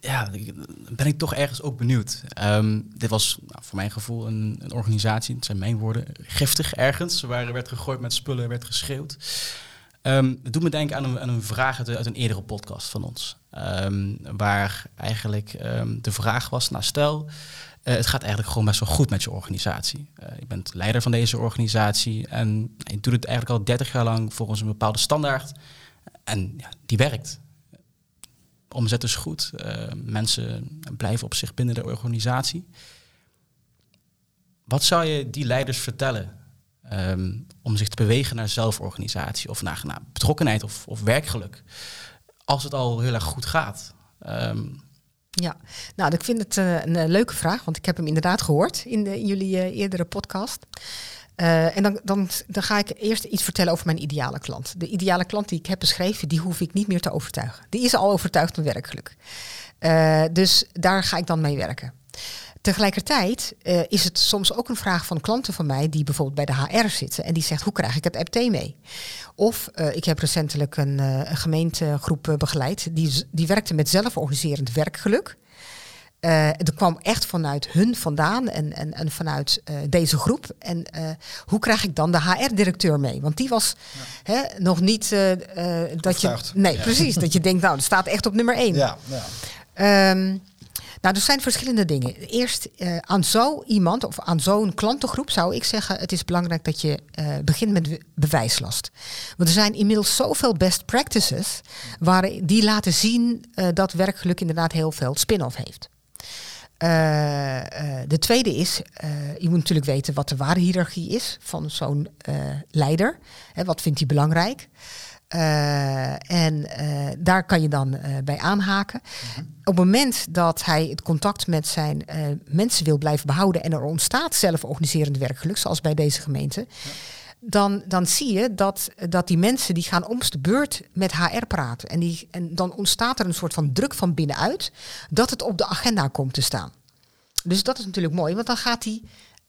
Ja, ben ik toch ergens ook benieuwd. Ehm, dit was nou, voor mijn gevoel een, een organisatie, zijn mijn woorden, giftig ergens. Waar er werd gegooid met spullen, werd geschreeuwd. Ehm, het doet me denken aan een, aan een vraag uit, een eerdere podcast van ons. Ehm, waar eigenlijk de vraag was, nou stel, eh, het gaat eigenlijk gewoon best wel goed met je organisatie. Eh, je bent leider van deze organisatie en je doet het eigenlijk al 30 jaar lang volgens een bepaalde standaard. En ja, die werkt. Omzet is goed. eh, mensen blijven op zich binnen de organisatie. Wat zou je die leiders vertellen ehm, om zich te bewegen naar zelforganisatie of naar, betrokkenheid of, of werkgeluk? Als het al heel erg goed gaat. Ehm, Ja, nou, ik vind het eh, een eh, leuke vraag, want ik heb hem inderdaad gehoord in, de, jullie eh, eerdere podcast. En dan, dan, dan ga ik eerst iets vertellen over mijn ideale klant. De ideale klant die ik heb beschreven, die hoef ik niet meer te overtuigen. Die is al overtuigd van werkgeluk. Dus daar ga ik dan mee werken. Tegelijkertijd is het soms ook een vraag van klanten van mij die bijvoorbeeld bij de HR zitten en die zegt hoe krijg ik het MT mee? Of eh, ik heb recentelijk een, eh, een gemeentegroep eh, begeleid die, die werkte met zelforganiserend werkgeluk. Eh, er kwam echt vanuit hun vandaan en, en, en vanuit deze groep. En hoe krijg ik dan de HR-directeur mee? Want die was hè, nog niet dat je. Nee, precies. Dat je denkt, nou, dat staat echt op nummer één. Ja, ja. Nou, er zijn verschillende dingen. Eerst eh, aan zo iemand of aan zo'n klantengroep zou ik zeggen: het is belangrijk dat je eh, begint met be- bewijslast. Want er zijn inmiddels zoveel best practices waar, die laten zien eh, dat werkgeluk inderdaad heel veel spin-off heeft. De tweede is, je moet natuurlijk weten wat de waarhiërarchie is van zo'n leider. Hè, wat vindt hij belangrijk? Eh, en eh, daar kan je dan eh, bij aanhaken. Op het moment dat hij het contact met zijn mensen wil blijven behouden en er ontstaat zelforganiserend werkgeluk, zoals bij deze gemeente, dan, dan zie je dat, dat die mensen die gaan om de beurt met HR praten. En, die, en dan ontstaat er een soort van druk van binnenuit dat het op de agenda komt te staan. Dus dat is natuurlijk mooi, want dan gaat hij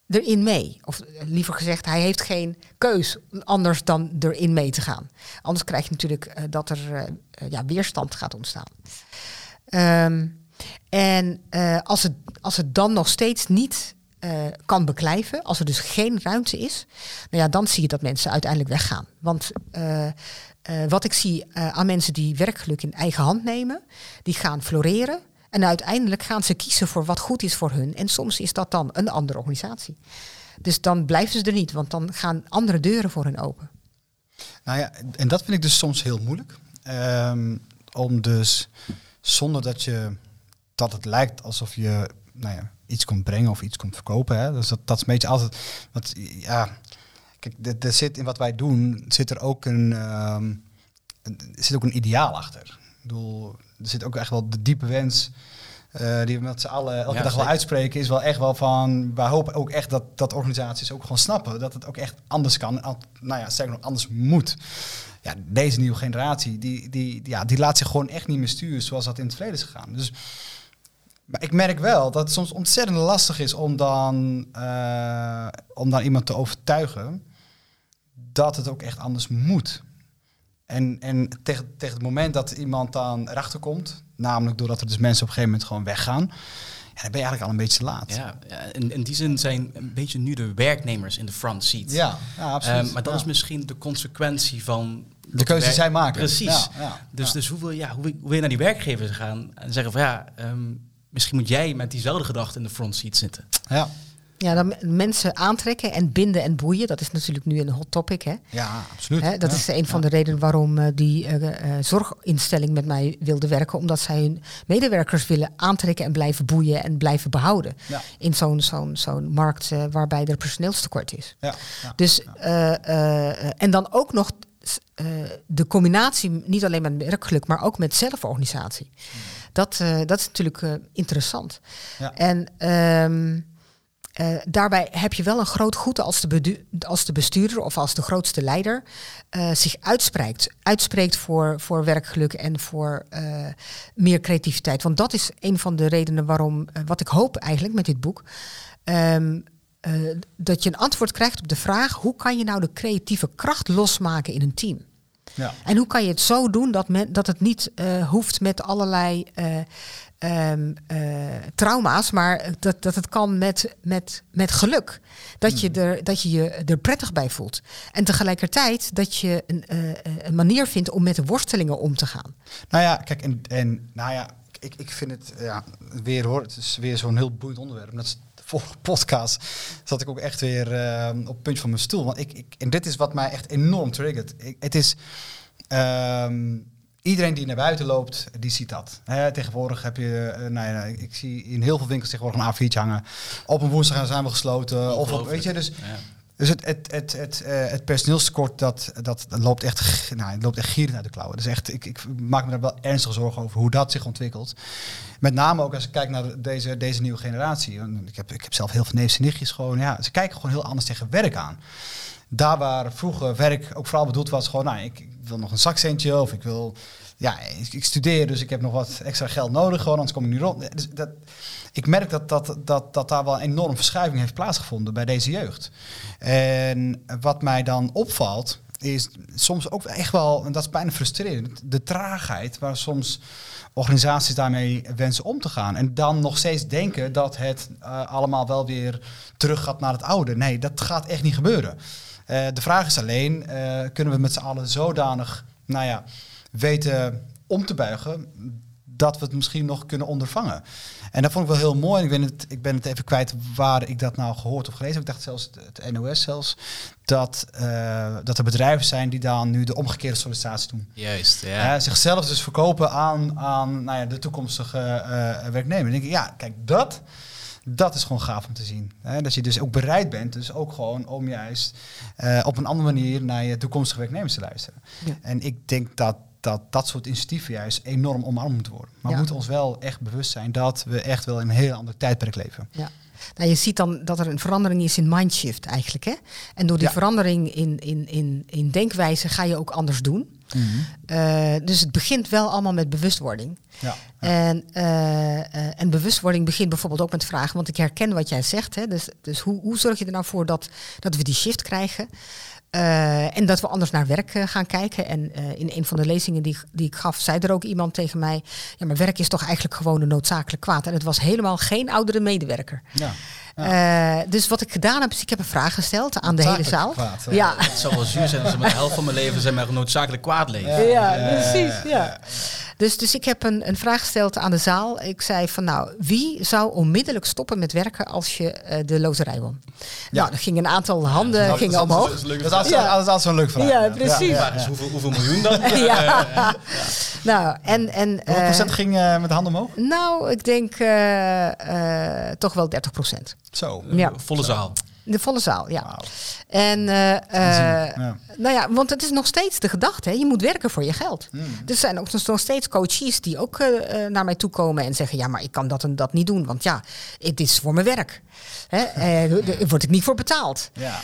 erin mee. Of eh, liever gezegd, hij heeft geen keus anders dan erin mee te gaan. Anders krijg je natuurlijk eh, dat er eh, ja, weerstand gaat ontstaan. Ehm, en als, het, als het dan nog steeds niet kan beklijven, als er dus geen ruimte is, nou ja, dan zie je dat mensen uiteindelijk weggaan. Want wat ik zie aan mensen die werkgeluk in eigen hand nemen, die gaan floreren. En uiteindelijk gaan ze kiezen voor wat goed is voor hun. En soms is dat dan een andere organisatie. Dus dan blijven ze er niet, want dan gaan andere deuren voor hen open. Nou ja, en dat vind ik dus soms heel moeilijk. Ehm, om dus zonder dat je dat het lijkt alsof je nou ja, iets komt brengen of iets komt verkopen. Hè? Dus dat, dat is een beetje altijd. Want ja, kijk, er, zit in wat wij doen, zit er ook een, er zit ook een ideaal achter. Ik bedoel, er zit ook echt wel de diepe wens. eh, die we met z'n allen elke Ja, dag wel uitspreken, is wel echt wel van. Wij hopen ook echt dat, dat organisaties ook gewoon snappen dat het ook echt anders kan. Al- Nou ja, sterker nog, anders moet ja, deze nieuwe generatie, die, die, ja, die laat zich gewoon echt niet meer sturen zoals dat in het verleden is gegaan. Dus, maar ik merk wel dat het soms ontzettend lastig is om dan, eh, om dan iemand te overtuigen dat het ook echt anders moet. En, en tegen, tegen het moment dat iemand dan erachter komt, namelijk doordat er dus mensen op een gegeven moment gewoon weggaan, ja, dan ben je eigenlijk al een beetje te laat. ja, in, in die zin zijn een beetje nu de werknemers in de front seat. ja, ja, absoluut. Ehm, maar dat Ja. is misschien de consequentie van... de keuze die zij maken. Precies. Ja, Dus, dus hoe, wil, ja, hoe, wil- hoe wil je naar die werkgevers gaan en zeggen van ja, ehm, misschien moet jij met diezelfde gedachte in de front seat zitten. ja. Ja, dan mensen aantrekken en binden en boeien, dat is natuurlijk nu een hot topic. Hè? ja, absoluut. Hè, dat Ja. is een van de redenen waarom eh, die eh, eh, zorginstelling met mij wilde werken. Omdat zij hun medewerkers willen aantrekken en blijven boeien en blijven behouden. Ja. In zo'n zo'n zo'n markt waarbij er personeelstekort is. Ja, ja. Dus, en dan ook nog de combinatie, niet alleen met werkgeluk, maar ook met zelforganisatie. Dat, eh, dat is natuurlijk interessant. Ja. En, ehm, eh, daarbij heb je wel een groot goed als de, als de bestuurder of als de grootste leider eh, zich uitspreekt. Uitspreekt voor, voor werkgeluk en voor eh, meer creativiteit. Want dat is een van de redenen waarom, wat ik hoop eigenlijk met dit boek. ehm, eh, dat je een antwoord krijgt op de vraag: hoe kan je nou de creatieve kracht losmaken in een team? Ja. En hoe kan je het zo doen dat, men, dat het niet eh, hoeft met allerlei eh, ehm, eh, trauma's, maar dat, dat het kan met, met, met geluk. Dat, je er, dat je je er prettig bij voelt. En tegelijkertijd dat je een, een manier vindt om met de worstelingen om te gaan. Nou ja, kijk, en, en nou ja, ik, ik vind het ja, weer hoor, het is weer zo'n heel boeiend onderwerp. Vorige podcast zat ik ook echt weer eh, op het puntje van mijn stoel. Want ik, ik, en dit is wat mij echt enorm triggert. Ik, het is, ehm, iedereen die naar buiten loopt, die ziet dat. Tegenwoordig heb je, eh, nou ja, ik, ik zie in heel veel winkels tegenwoordig een A4'tje hangen. Op een woensdag zijn we gesloten. Of op, weet je, dus... Ja. Dus het, het, het, het, eh, het dat, dat loopt echt, nou, het loopt echt gierend uit de klauwen. Dus echt, ik, ik maak me daar wel ernstige zorgen over hoe dat zich ontwikkelt. Met name ook als ik kijk naar de- deze, deze nieuwe generatie. Ik heb, ik heb zelf heel veel neefjes en nichtjes gewoon. Ja, ze kijken gewoon heel anders tegen werk aan. Daar waar vroeger werk ook vooral bedoeld was, gewoon, nou, ik wil nog een zakcentje of ik wil, ja, ik, studeer, dus ik heb nog wat extra geld nodig, gewoon, anders kom ik niet rond. Dus dat, ik merk dat, dat, dat, dat daar wel een enorme verschuiving heeft plaatsgevonden bij deze jeugd. En wat mij dan opvalt, is soms ook echt wel, en dat is bijna frustrerend, de traagheid waar soms organisaties daarmee wensen om te gaan. En dan nog steeds denken dat het eh, allemaal wel weer terug gaat naar het oude. Nee, dat gaat echt niet gebeuren. Eh, de vraag is alleen, eh, kunnen we met z'n allen zodanig, nou ja, weten om te buigen dat we het misschien nog kunnen ondervangen. En dat vond ik wel heel mooi. Ik ben het, ik ben het even kwijt waar ik dat nou gehoord of gelezen heb. Ik dacht zelfs het, het NOS zelfs. Dat, eh, dat er bedrijven zijn die dan nu de omgekeerde sollicitatie doen. Juist, ja. Zichzelf dus verkopen aan, aan nou ja, de toekomstige eh, werknemer. En denk ik, ja, kijk, dat, dat is gewoon gaaf om te zien. Hè? Dat je dus ook bereid bent, dus ook gewoon om juist eh, op een andere manier naar je toekomstige werknemers te luisteren. Ja. En ik denk dat dat, dat soort initiatieven juist enorm omarmd moeten worden. Maar Ja. we moeten ons wel echt bewust zijn dat we echt wel in een heel ander tijdperk leven. Ja. Nou, je ziet dan dat er een verandering is in mindshift eigenlijk. Hè? En door die Ja. verandering in, in, in, in denkwijze ga je ook anders doen. Eh, dus het begint wel allemaal met bewustwording. Ja. En, eh, eh, en bewustwording begint bijvoorbeeld ook met vragen, want ik herken wat jij zegt. Hè? Dus, dus hoe, hoe zorg je er nou voor dat, dat we die shift krijgen? Eh, en dat we anders naar werk eh, gaan kijken. En eh, in een van de lezingen die, ik- die ik gaf, zei er ook iemand tegen mij: Ja, maar werk is toch eigenlijk gewoon een noodzakelijk kwaad. En het was helemaal geen oudere medewerker. Ja. Dus wat ik gedaan heb, is ik heb een vraag gesteld aan de hele zaal. Kwaad, ja. Het zou wel zuur zijn als ze met de helft van mijn leven zijn maar een noodzakelijk kwaad leven. Ja, precies. Ja. Dus, dus ik heb een, een vraag gesteld aan de zaal. Ik zei van nou, wie zou onmiddellijk stoppen met werken als je eh, de loterij won? Nou, er gingen een aantal handen dat gingen omhoog. Dat is Dat is altijd, Ja. dat is altijd zo'n leuk vraag. Ja, precies. Hoeveel, hoeveel miljoen dan? ja. Nou, en... en Hoeveel eh, procent ging eh, met de handen omhoog? nou, ik denk eh, eh, toch wel 30 procent. Zo. Ja. Volle zaal. De volle zaal, ja. En, eh, eh, ja. nou ja, want het is nog steeds de gedachte, hè? je moet werken voor je geld. Hmm. Er zijn ook nog steeds coaches die ook eh, naar mij toe komen en zeggen, ja, maar ik kan dat en dat niet doen, want ja, het is voor mijn werk. Hè? Daar word ik niet voor betaald. Ja.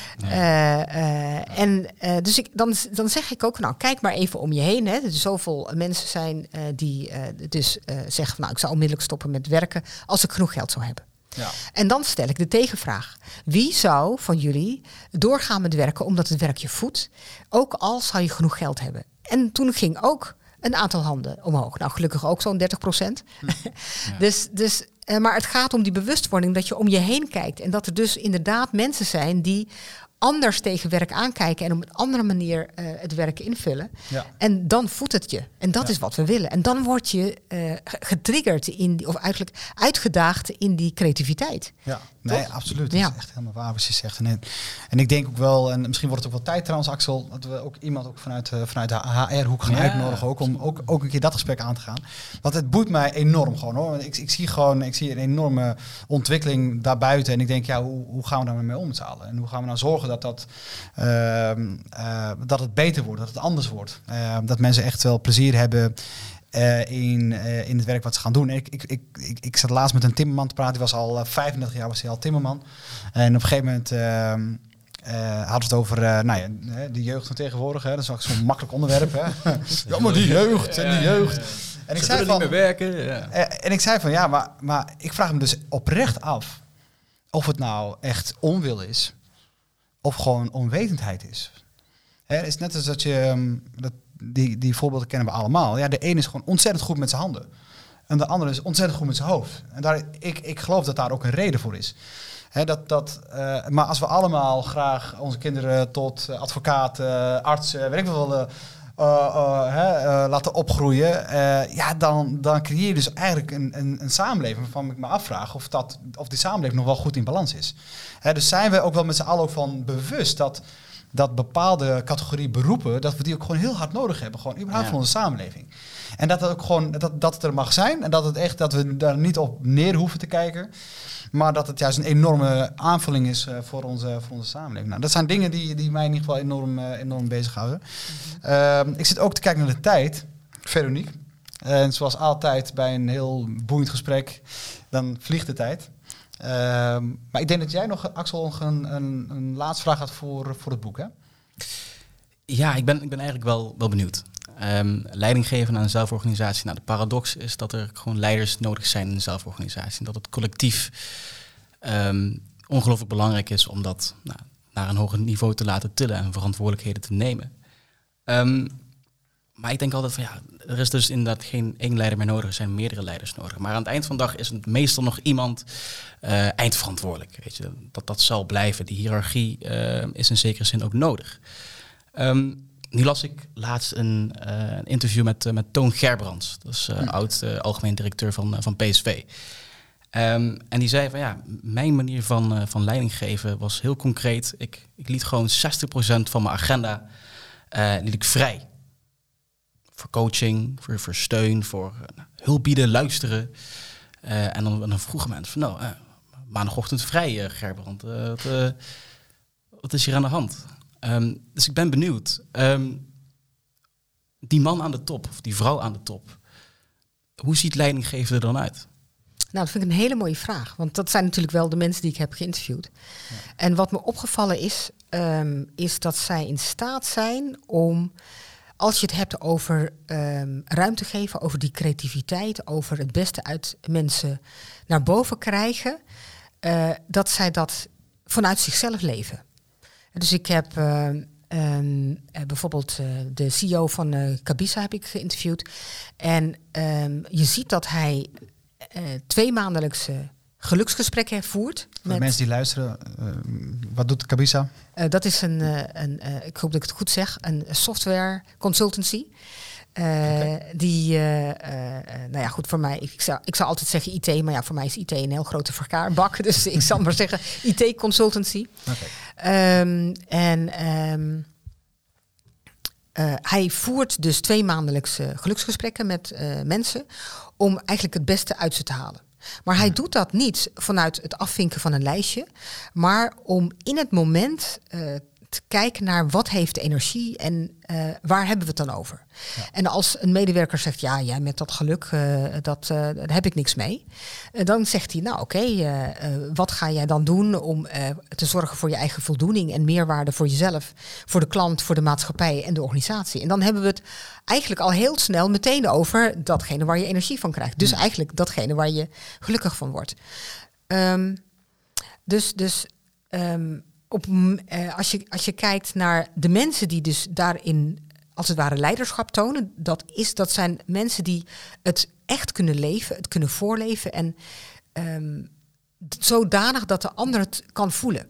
En dus ik, dan, dan zeg ik ook, nou kijk maar even om je heen. Hè. Er zoveel mensen zijn die dus zeggen, nou ik zou onmiddellijk stoppen met werken als ik genoeg geld zou hebben. Ja. En dan stel ik de tegenvraag. Wie zou van jullie doorgaan met werken omdat het werk je voedt, ook al zou je genoeg geld hebben? En toen ging ook een aantal handen omhoog. Nou, gelukkig ook zo'n 30 procent. dus, dus, eh, maar het gaat om die bewustwording dat je om je heen kijkt. En dat er dus inderdaad mensen zijn die anders tegen werk aankijken en op een andere manier eh, het werk invullen. Ja. En dan voedt het je. En dat Ja. is wat we willen. En dan word je ge- getriggerd in die, of eigenlijk uitgedaagd in die creativiteit. Ja, nee, Toch? absoluut. Dat Ja. is echt helemaal waar wat je zegt. En, en ik denk ook wel, en misschien wordt het ook wel tijd trouwens, Axel, dat we ook iemand ook vanuit, eh, vanuit de HR-hoek gaan Ja, uitnodigen ook, om ook, ook een keer dat gesprek aan te gaan. Want het boeit mij enorm gewoon hoor. Ik, ik zie gewoon, ik zie een enorme ontwikkeling daarbuiten. En ik denk, ja, hoe, hoe gaan we daar mee om met z'n allen? En hoe gaan we nou zorgen dat, dat, ehm, eh, dat het beter wordt, dat het anders wordt? Eh, dat mensen echt wel plezier hebben eh, in, eh, in het werk wat ze gaan doen. Ik, ik, ik, ik, ik zat laatst met een timmerman te praten, die was al eh, 35 jaar was hij al timmerman. En op een gegeven moment ehm, eh, hadden we het over nou ja, de jeugd van tegenwoordig. Hè. Dat is ook zo'n makkelijk onderwerp. Hè. ja, maar die jeugd en die jeugd. En ik Ze zei van, niet meer werken. Ja. eh, en ik zei van ja, maar, maar ik vraag me dus oprecht af of het nou echt onwil is of gewoon onwetendheid is. Hè, het is net als dat je, ehm, dat, die, die voorbeelden kennen we allemaal. Ja, de ene is gewoon ontzettend goed met zijn handen. En de andere is ontzettend goed met zijn hoofd. En daar, ik, ik geloof dat daar ook een reden voor is. Dat, dat, eh, maar als we allemaal graag onze kinderen tot eh, advocaat, eh, arts, eh, weet ik hè, eh, laten opgroeien, ja, dan, dan creëer je dus eigenlijk een, een, een samenleving waarvan ik me afvraag of, dat, of die samenleving nog wel goed in balans is. Dus zijn we ook wel met z'n allen ook van bewust dat, dat bepaalde categorie beroepen, dat we die ook gewoon heel hard nodig hebben, gewoon überhaupt Ja. voor onze samenleving. En dat het ook gewoon dat, dat het er mag zijn en dat het echt dat we daar niet op neer hoeven te kijken. Maar dat het juist een enorme aanvulling is eh, voor, onze, voor onze samenleving. Nou, dat zijn dingen die, die mij in ieder geval enorm, eh, enorm bezighouden. Ehm, ik zit ook te kijken naar de tijd, Veronique. En zoals altijd bij een heel boeiend gesprek, dan vliegt de tijd. Ehm, maar ik denk dat jij nog, Axel, een, een, een laatste vraag had voor, voor het boek, hè? Ja, ik ben, ik ben eigenlijk wel, wel benieuwd. Ehm, leiding aan een zelforganisatie. Nou, de paradox is dat er gewoon leiders nodig zijn in een zelforganisatie. En dat het collectief ehm, ongelooflijk belangrijk is om dat nou, naar een hoger niveau te laten tillen en verantwoordelijkheden te nemen. Maar ik denk altijd van ja, er is dus inderdaad geen één leider meer nodig, er zijn meerdere leiders nodig. Maar aan het eind van de dag is het meestal nog iemand eh, eindverantwoordelijk. Weet je? Dat, dat zal blijven. Die hiërarchie eh, is in zekere zin ook nodig. Ehm, nu las ik laatst een, eh, een interview met, met Toon Gerbrands. Dat is eh, oud algemeen directeur van, van PSV. Ehm, en die zei van ja, mijn manier van, van leiding geven was heel concreet. Ik, ik liet gewoon 60% van mijn agenda liet ik vrij. Voor coaching, voor, voor steun, voor nou, hulp bieden, luisteren. Eh, en, dan, en dan vroegen mensen van nou, eh, maandagochtend vrij Gerbrand. Wat, wat is hier aan de hand? Ehm, dus ik ben benieuwd. Ehm, die man aan de top, of die vrouw aan de top, hoe ziet leidinggeven er dan uit? Nou, dat vind ik een hele mooie vraag. Want dat zijn natuurlijk wel de mensen die ik heb geïnterviewd. En wat me opgevallen is, ehm, is dat zij in staat zijn om, als je het hebt over ehm, ruimte geven, over die creativiteit, over het beste uit mensen naar boven krijgen, eh, dat zij dat vanuit zichzelf leven. Dus ik heb ehm, ehm, eh, bijvoorbeeld eh, de CEO van Cabisa heb ik geïnterviewd. En je ziet dat hij twee maandelijkse geluksgesprekken voert. Voor de mensen die luisteren, eh, wat doet Cabisa? Eh, dat is een, eh, een ik hoop dat ik het goed zeg, een software consultancy. Die, nou ja, goed, voor mij, ik zou, ik zou altijd zeggen IT, maar ja, voor mij is IT een heel grote vergaarbak. Dus ik zal maar zeggen IT consultancy. Ehm, en ehm, eh, hij voert dus twee maandelijkse geluksgesprekken met mensen om eigenlijk het beste uit ze te halen. Maar hij doet dat niet vanuit het afvinken van een lijstje, maar om in het moment eh, kijken naar wat heeft energie en eh, waar hebben we het dan over. En als een medewerker zegt, ja, jij met dat geluk, eh, dat, eh, daar heb ik niks mee. Dan zegt hij, nou oké, wat ga jij dan doen om te zorgen voor je eigen voldoening en meerwaarde voor jezelf, voor de klant, voor de maatschappij en de organisatie. En dan hebben we het eigenlijk al heel snel meteen over datgene waar je energie van krijgt. Dus eigenlijk datgene waar je gelukkig van wordt. Ehm, dus dus ehm, eh, als, je, als je kijkt naar de mensen die dus daarin als het ware leiderschap tonen, dat, is, dat zijn mensen die het echt kunnen leven, het kunnen voorleven en ehm, zodanig dat de ander het kan voelen.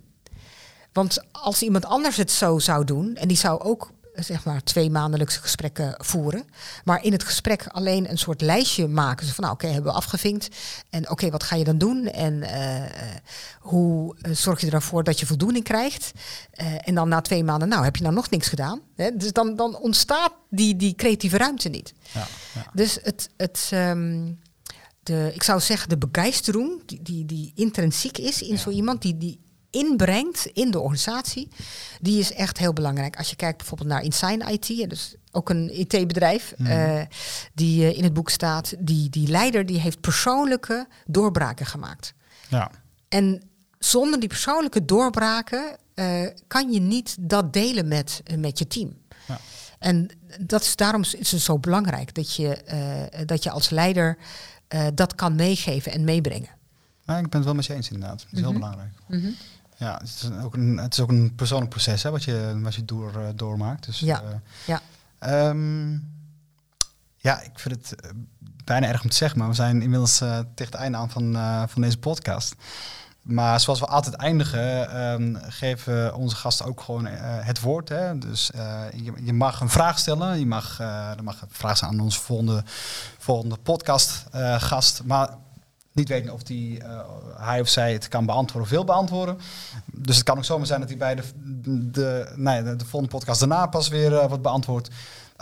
Want als iemand anders het zo zou doen, en die zou ook zeg maar twee maandelijkse gesprekken voeren, maar in het gesprek alleen een soort lijstje maken. Zo van, nou oké, hebben we afgevinkt. En oké, wat ga je dan doen? En eh, eh, hoe eh, zorg je ervoor dat je voldoening krijgt? En dan na twee maanden, nou heb je nou nog niks gedaan? Hè? Dus dan, dan ontstaat die, die creatieve ruimte niet. Ja, ja. Dus het, het, ehm, de, ik zou zeggen, de begeistering die, die, die intrinsiek is in zo iemand, die, die inbrengt in de organisatie, die is echt heel belangrijk. Als je kijkt bijvoorbeeld naar Insign IT, dus ook een IT-bedrijf uh, die uh, in het boek staat, die, die leider die heeft persoonlijke doorbraken gemaakt. Ja. En zonder die persoonlijke doorbraken uh, kan je niet dat delen met, met je team. Ja. En dat is, daarom is het zo belangrijk dat je, dat je als leider dat kan meegeven en meebrengen. Ja, ik ben het wel met je eens inderdaad. Dat is heel mhm. belangrijk. Mm -hmm. Ja, het is ook een, het is ook een persoonlijk proces hè, wat je, wat je door, doormaakt. Dus, ja. ja. Um, ja, ik vind het uh, bijna erg om te zeggen, maar we zijn inmiddels uh, tegen het einde aan van, uh, van deze podcast. Maar zoals we altijd eindigen, um, geven onze gasten ook gewoon het woord. Hè? Dus je, je, mag een vraag stellen. Je mag, er mag een vraag zijn aan onze volgende, volgende podcastgast. maar niet weten of die, hij of zij het kan beantwoorden of wil beantwoorden. Dus het kan ook zomaar zijn dat hij bij de, de, nee, de, de volgende podcast daarna pas weer uh, wordt beantwoord.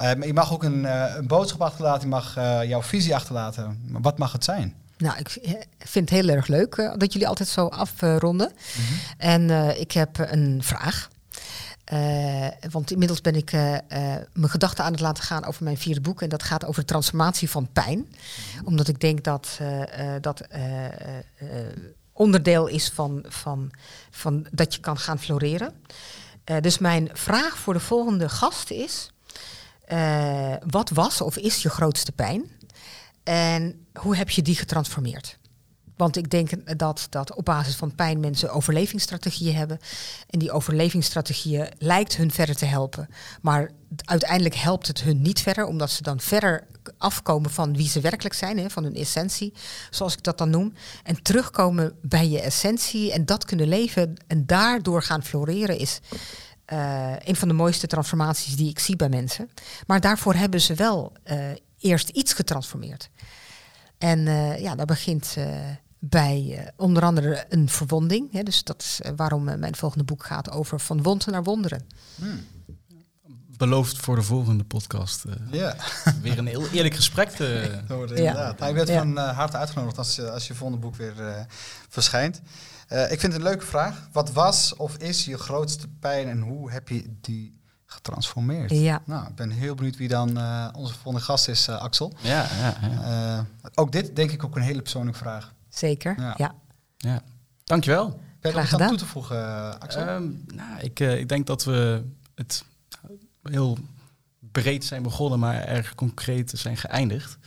Uh, je mag ook een, een, boodschap achterlaten, je mag jouw visie achterlaten. Wat mag het zijn? Nou, ik vind het heel erg leuk dat jullie altijd zo afronden. Mm -hmm. En ik heb een vraag. Uh, want inmiddels ben ik uh, uh, mijn gedachten aan het laten gaan over mijn vierde boek. En dat gaat over de transformatie van pijn. Omdat ik denk dat dat onderdeel is van, van, van dat je kan gaan floreren. dus mijn vraag voor de volgende gast is: wat was of is je grootste pijn? En hoe heb je die getransformeerd? Want ik denk dat, dat op basis van pijn mensen overlevingsstrategieën hebben. En die overlevingsstrategieën lijkt hun verder te helpen. Maar uiteindelijk helpt het hun niet verder, omdat ze dan verder afkomen van wie ze werkelijk zijn, hè, van hun essentie, zoals ik dat dan noem. En terugkomen bij je essentie en dat kunnen leven en daardoor gaan floreren is. Uh, een van de mooiste transformaties die ik zie bij mensen. Maar daarvoor hebben ze wel uh, eerst iets getransformeerd. En uh, ja, dat begint bij uh, onder andere een verwonding. Hè, dus dat is uh, waarom uh, mijn volgende boek gaat over van wond naar wonderen. Hmm. Beloofd voor de volgende podcast. ja. Weer een heel eerlijk gesprek. Te... inderdaad. Hij werd ja. van harte uitgenodigd als, als je volgende boek weer verschijnt. ik vind het een leuke vraag. Wat was of is je grootste pijn en hoe heb je die getransformeerd. Ja. Nou, ik ben heel benieuwd wie dan uh, onze volgende gast is, uh, Axel. Ja, ja, ja. Uh, ook dit denk ik ook een hele persoonlijke vraag. Zeker, ja. ja. ja. Dankjewel. Ben je nog aan toe te voegen, Axel? Um, nou, ik, ik denk dat we het heel breed zijn begonnen, maar erg concreet zijn geëindigd.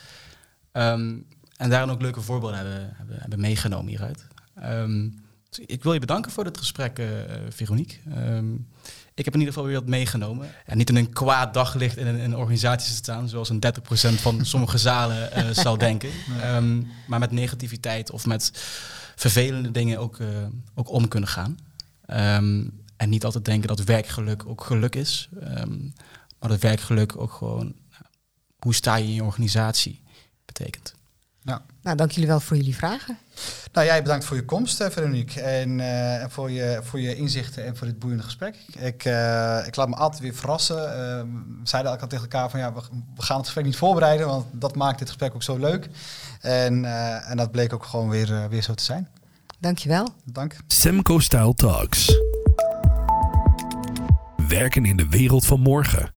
Um, en daarin ook leuke voorbeelden hebben, hebben, hebben meegenomen hieruit. Um, ik wil je bedanken voor dit gesprek, uh, Veronique. Um, ik heb in ieder geval weer wat meegenomen. En niet in een kwaad daglicht in een, in een organisatie te staan, zoals een 30% van sommige zalen uh, zal denken. Um, maar met negativiteit of met vervelende dingen ook, uh, ook om kunnen gaan. Um, en niet altijd denken dat werkgeluk ook geluk is. Um, maar dat werkgeluk ook gewoon, hoe sta je in je organisatie, betekent. Ja. Nou, dank jullie wel voor jullie vragen. Nou, jij bedankt voor je komst, Veronique. En uh, voor, je, voor je inzichten en voor dit boeiende gesprek. Ik, uh, ik laat me altijd weer verrassen. Uh, we zeiden elkaar tegen elkaar van ja, we, we, gaan het gesprek niet voorbereiden, want dat maakt dit gesprek ook zo leuk. En, en dat bleek ook gewoon weer, weer zo te zijn. Dankjewel. Dank. Semco Style Talks. Werken in de wereld van morgen.